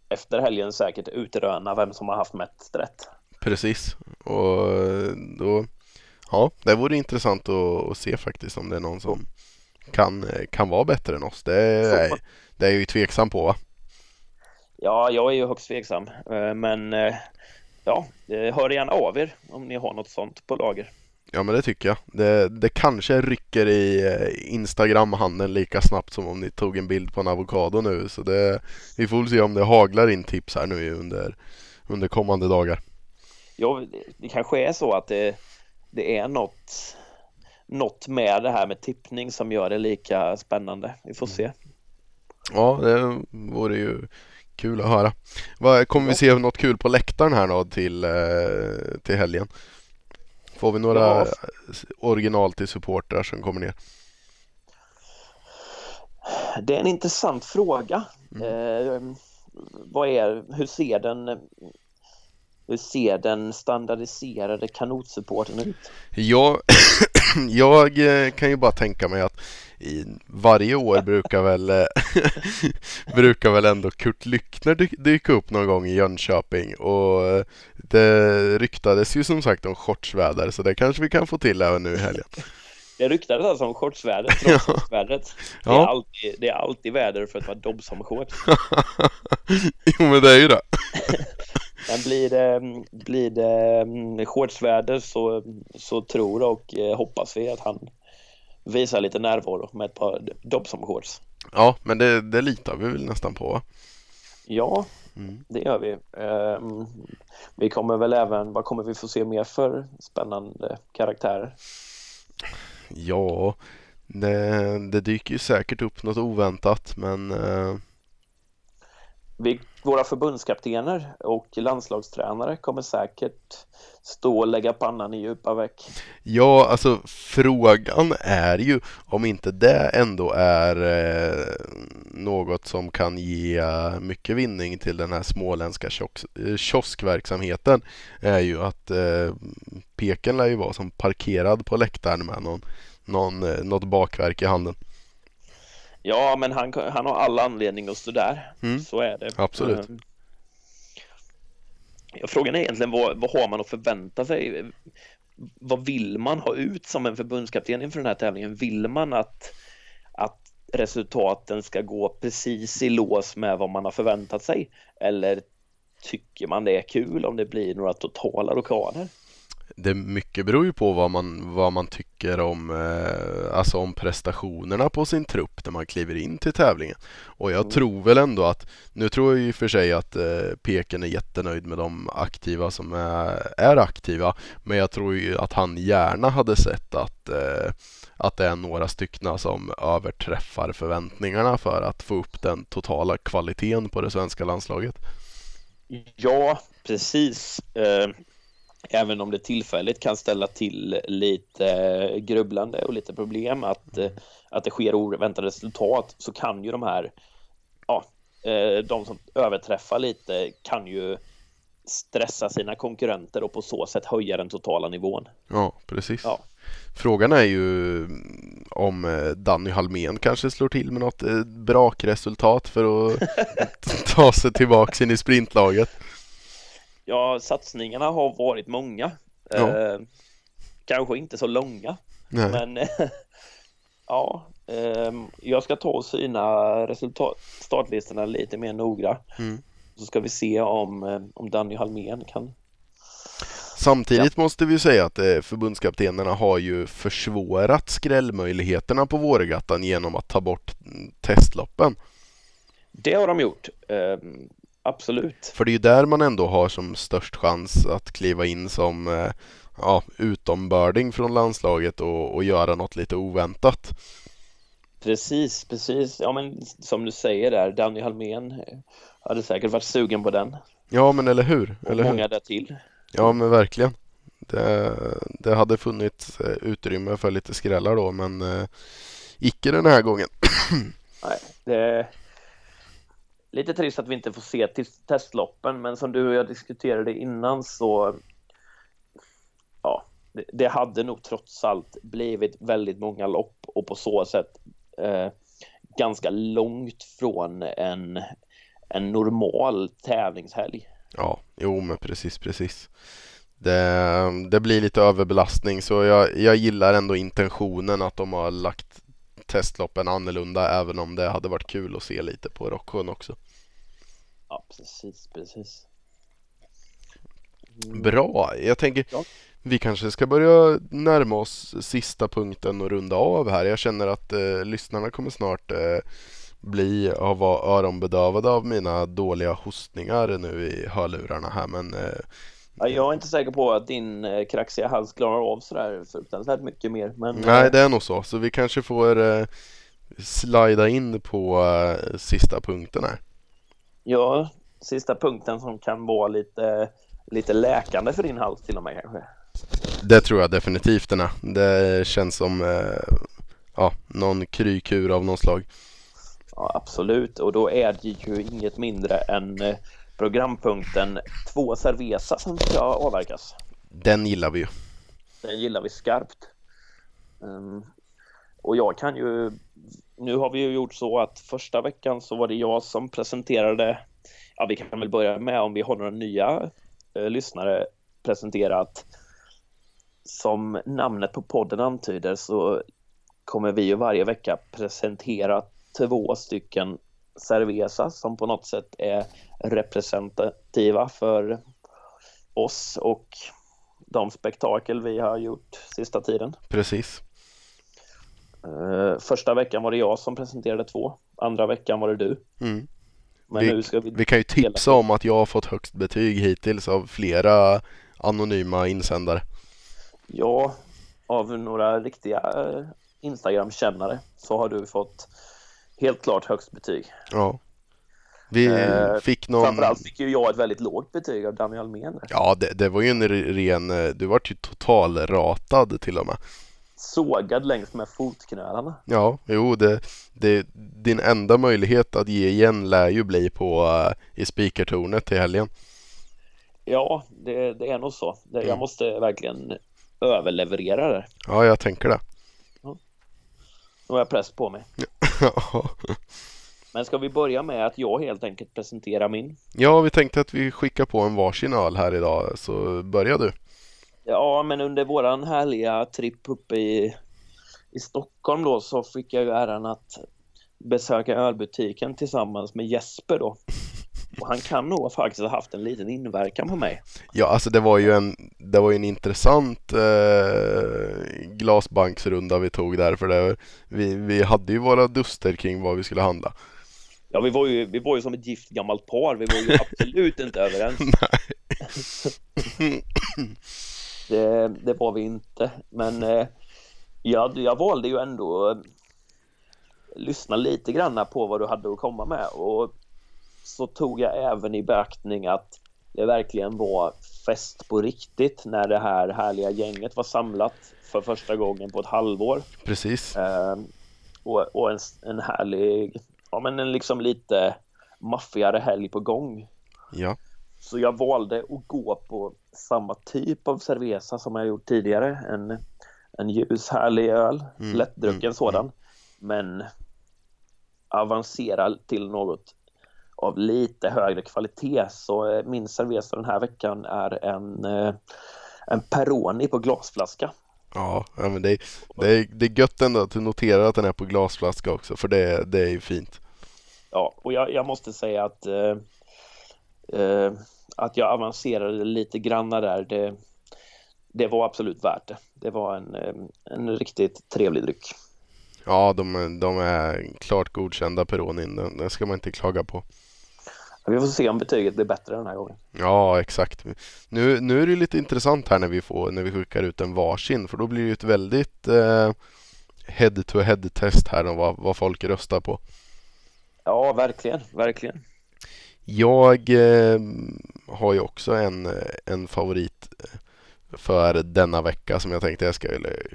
efter helgen säkert utröna vem som har haft mest rätt. Precis, och då, ja, det vore intressant att, att se faktiskt om det är någon som kan, kan vara bättre än oss. Det är, det är jag ju tveksam på va? Ja, jag är ju högst tveksam, eh, men eh, ja, hör gärna av er om ni har något sånt på lager. Ja men det tycker jag. Det, det kanske rycker i eh, Instagram-handeln lika snabbt som om ni tog en bild på en avokado nu. Så det, vi får väl se om det haglar in tips här nu under, under kommande dagar. Ja, det kanske är så att det, det är något, något med det här med tippning som gör det lika spännande. Vi får se. Ja, det vore ju kul att höra. Kommer vi se något kul på läktaren här då till, eh, till helgen? Får vi några ja. original till supportrar som kommer ner? Det är en intressant fråga. Mm. Eh, vad är, hur ser den hur ser den standardiserade kanotsupporten ut? Ja, jag eh, kan ju bara tänka mig att i, varje år brukar väl, eh, brukar väl ändå Kurt Lyckner dyka upp någon gång i Jönköping och eh, det ryktades ju som sagt om shortsväder så det kanske vi kan få till även nu i helgen. Det ryktades alltså om shortsvädret. Det, ja. är alltid, det är alltid väder för att vara Dobson-shorts. jo men det är ju det. Men blir det, blir det mm, shortsväder så, så tror och eh, hoppas vi att han visar lite närvaro med ett par Dobson-shorts. Ja, men det, det litar vi väl nästan på? Ja, mm. det gör vi. Um, vi kommer väl även, vad kommer vi få se mer för spännande karaktärer? Ja, det, det dyker ju säkert upp något oväntat men uh... vi, våra förbundskaptener och landslagstränare kommer säkert stå och lägga pannan i djupa veck. Ja, alltså frågan är ju om inte det ändå är eh, något som kan ge eh, mycket vinning till den här småländska kiosk, eh, kioskverksamheten är ju att eh, Peken lär ju vara som parkerad på läktaren med någon, någon, eh, något bakverk i handen. Ja, men han, han har all anledning att stå där. Mm. Så är det. Absolut. Mm. Frågan är egentligen vad, vad har man att förvänta sig? Vad vill man ha ut som en förbundskapten inför den här tävlingen? Vill man att, att resultaten ska gå precis i lås med vad man har förväntat sig? Eller tycker man det är kul om det blir några totala rockader? Det mycket beror ju på vad man, vad man tycker om, eh, alltså om prestationerna på sin trupp när man kliver in till tävlingen. Och jag mm. tror väl ändå att, nu tror jag ju för sig att eh, Peken är jättenöjd med de aktiva som är, är aktiva, men jag tror ju att han gärna hade sett att eh, att det är några stycken som överträffar förväntningarna för att få upp den totala kvaliteten på det svenska landslaget. Ja, precis. Eh, även om det tillfälligt kan ställa till lite grubblande och lite problem att, eh, att det sker oväntade resultat så kan ju de här, ja, eh, de som överträffar lite kan ju stressa sina konkurrenter och på så sätt höja den totala nivån. Ja, precis. Ja. Frågan är ju om eh, Danny Halmén kanske slår till med något brakresultat för att ta sig tillbaka in i sprintlaget ja, satsningarna har varit många. Ja. Eh, kanske inte så långa, Nej. men ja, eh, jag ska ta och syna resultat, startlistorna lite mer noga. Mm. Så ska vi se om, eh, om Danny Halmén kan Samtidigt ja. måste vi säga att eh, förbundskaptenerna har ju försvårat skrällmöjligheterna på Vårgatan genom att ta bort mm, testloppen. Det har de gjort. Absolut. För det är ju där man ändå har som störst chans att kliva in som eh, ja, utombörding från landslaget och, och göra något lite oväntat. Precis, precis. Ja, men som du säger där, Danny Halmén hade säkert varit sugen på den. Ja, men eller hur? Och eller många hur? där till. Ja, men verkligen. Det, det hade funnits eh, utrymme för lite skrällar då, men eh, icke den här gången. Nej, det, lite trist att vi inte får se testloppen, men som du och jag diskuterade innan så ja, det, det hade nog trots allt blivit väldigt många lopp och på så sätt eh, ganska långt från en, en normal tävlingshelg. Ja, jo men precis, precis. Det, det blir lite överbelastning så jag, jag gillar ändå intentionen att de har lagt testloppen annorlunda även om det hade varit kul att se lite på Rocksjön också. Ja, precis, precis. Mm. Bra, jag tänker ja. vi kanske ska börja närma oss sista punkten och runda av här. Jag känner att eh, lyssnarna kommer snart eh, bli av öronbedövade av mina dåliga hostningar nu i hörlurarna här men eh, jag är inte säker på att din eh, kraxiga hals klarar av sådär fruktansvärt mycket mer. Men, Nej, eh, det är nog så. Så vi kanske får eh, slida in på eh, sista punkten här. Ja, sista punkten som kan vara lite, lite läkande för din hals till och med kanske. Det tror jag definitivt den är. Det känns som eh, ja, någon krykur av någon slag. Ja, absolut, och då är det ju inget mindre än eh, programpunkten Två Cerveza som ska avverkas. Den gillar vi ju. Den gillar vi skarpt. Um, och jag kan ju, nu har vi ju gjort så att första veckan så var det jag som presenterade, ja vi kan väl börja med om vi har några nya eh, lyssnare presenterat. Som namnet på podden antyder så kommer vi ju varje vecka presentera två stycken Cerveza som på något sätt är representativa för oss och de spektakel vi har gjort sista tiden. Precis. Uh, första veckan var det jag som presenterade två, andra veckan var det du. Mm. Men vi, vi, vi kan ju tipsa om att jag har fått högst betyg hittills av flera anonyma insändare. Ja, av några riktiga uh, Instagram-kännare så har du fått helt klart högst betyg. Ja. Vi uh, fick någon... Framförallt fick ju jag ett väldigt lågt betyg av Daniel Almén. Ja, det, det, var ju en ren, du vart ju totalratad till och med sågad längs med fotknölarna. Ja, jo, det, det, din enda möjlighet att ge igen lär ju bli på uh, i speakertornet till helgen. Ja, det, det är nog så. Det, mm. Jag måste verkligen överleverera det. Ja, jag tänker det. Ja. Nu har jag press på mig. Men ska vi börja med att jag helt enkelt presenterar min? Ja, vi tänkte att vi skickar på en varsin öl här idag, så börja du. Ja, men under våran härliga tripp uppe i, i Stockholm då så fick jag ju äran att besöka ölbutiken tillsammans med Jesper då. Och han kan nog faktiskt ha haft en liten inverkan på mig. Ja, alltså det var ju en, det var ju en intressant eh, glasbanksrunda vi tog där för det, vi, vi hade ju våra duster kring vad vi skulle handla. Ja, vi var ju, vi var ju som ett gift gammalt par. Vi var ju absolut inte överens. det, det var vi inte. Men eh, jag, jag valde ju ändå lyssna lite grann på vad du hade att komma med och så tog jag även i beaktning att det verkligen var fest på riktigt när det här härliga gänget var samlat för första gången på ett halvår. Precis. Eh, och, och en, en härlig ja, men en liksom lite maffigare helg på gång. Ja. Så jag valde att gå på samma typ av cerveza som jag gjort tidigare. En, en ljus härlig öl, mm, lättdrucken mm, sådan. Mm. Men avancera till något av lite högre kvalitet. Så eh, min cerveza den här veckan är en, eh, en Peroni på glasflaska. Ja, men det är, det, är, det är gött ändå att du noterar att den är på glasflaska också för det, det är ju fint. Ja, och jag, jag måste säga att eh, eh, att jag avancerade lite granna där, det, det var absolut värt det. Det var en, en riktigt trevlig dryck. Ja, de, de är klart godkända Peronin. Det ska man inte klaga på. Vi får se om betyget blir bättre den här gången. Ja, exakt. Nu, nu är det lite intressant här när vi, får, när vi skickar ut en varsin för då blir det ett väldigt eh, head-to-head test här om vad, vad folk röstar på. Ja, verkligen, verkligen. Jag eh, har ju också en, en favorit för denna vecka som jag tänkte jag ska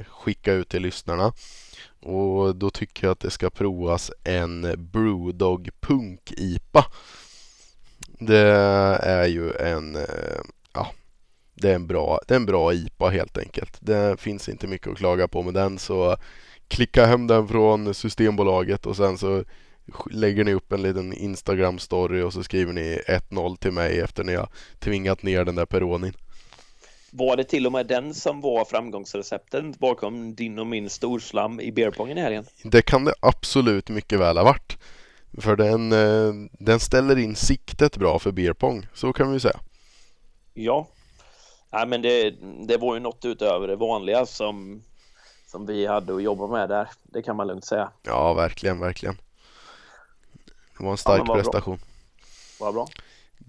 skicka ut till lyssnarna. Och då tycker jag att det ska provas en Brewdog Punk IPA. Det är ju en, eh, ja, det är en bra, det är en bra IPA helt enkelt. Det finns inte mycket att klaga på med den så klicka hem den från Systembolaget och sen så lägger ni upp en liten Instagram-story och så skriver ni 1-0 till mig efter ni har tvingat ner den där Peronin. Var det till och med den som var framgångsrecepten bakom din och min storslam i beerpongen i helgen? Det kan det absolut mycket väl ha varit. För den, eh, den ställer in siktet bra för beerpong, så kan vi säga. Ja, Nej, men det, det var ju något utöver det vanliga som, som vi hade att jobba med där. Det kan man lugnt säga. Ja, verkligen, verkligen. Det var en stark ja, prestation. Bra. Vad bra.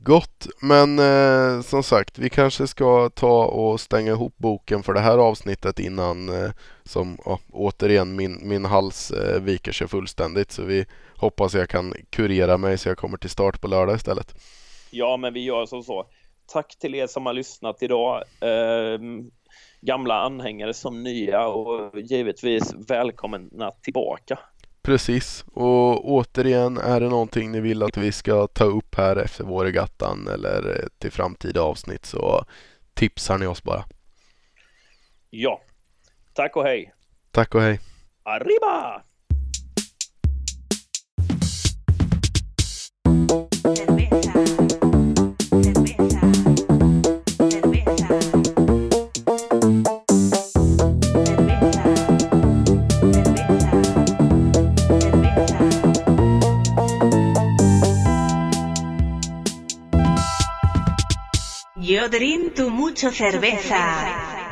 Gott, men eh, som sagt vi kanske ska ta och stänga ihop boken för det här avsnittet innan eh, som oh, återigen min, min hals eh, viker sig fullständigt så vi hoppas jag kan kurera mig så jag kommer till start på lördag istället. Ja, men vi gör som så. Tack till er som har lyssnat idag. Eh, gamla anhängare som nya och givetvis välkomna tillbaka. Precis, och återigen är det någonting ni vill att vi ska ta upp här efter vårregattan eller till framtida avsnitt så tipsar ni oss bara. Ja, tack och hej. Tack och hej. Arriba! Rodrín, tu mucho cerveza.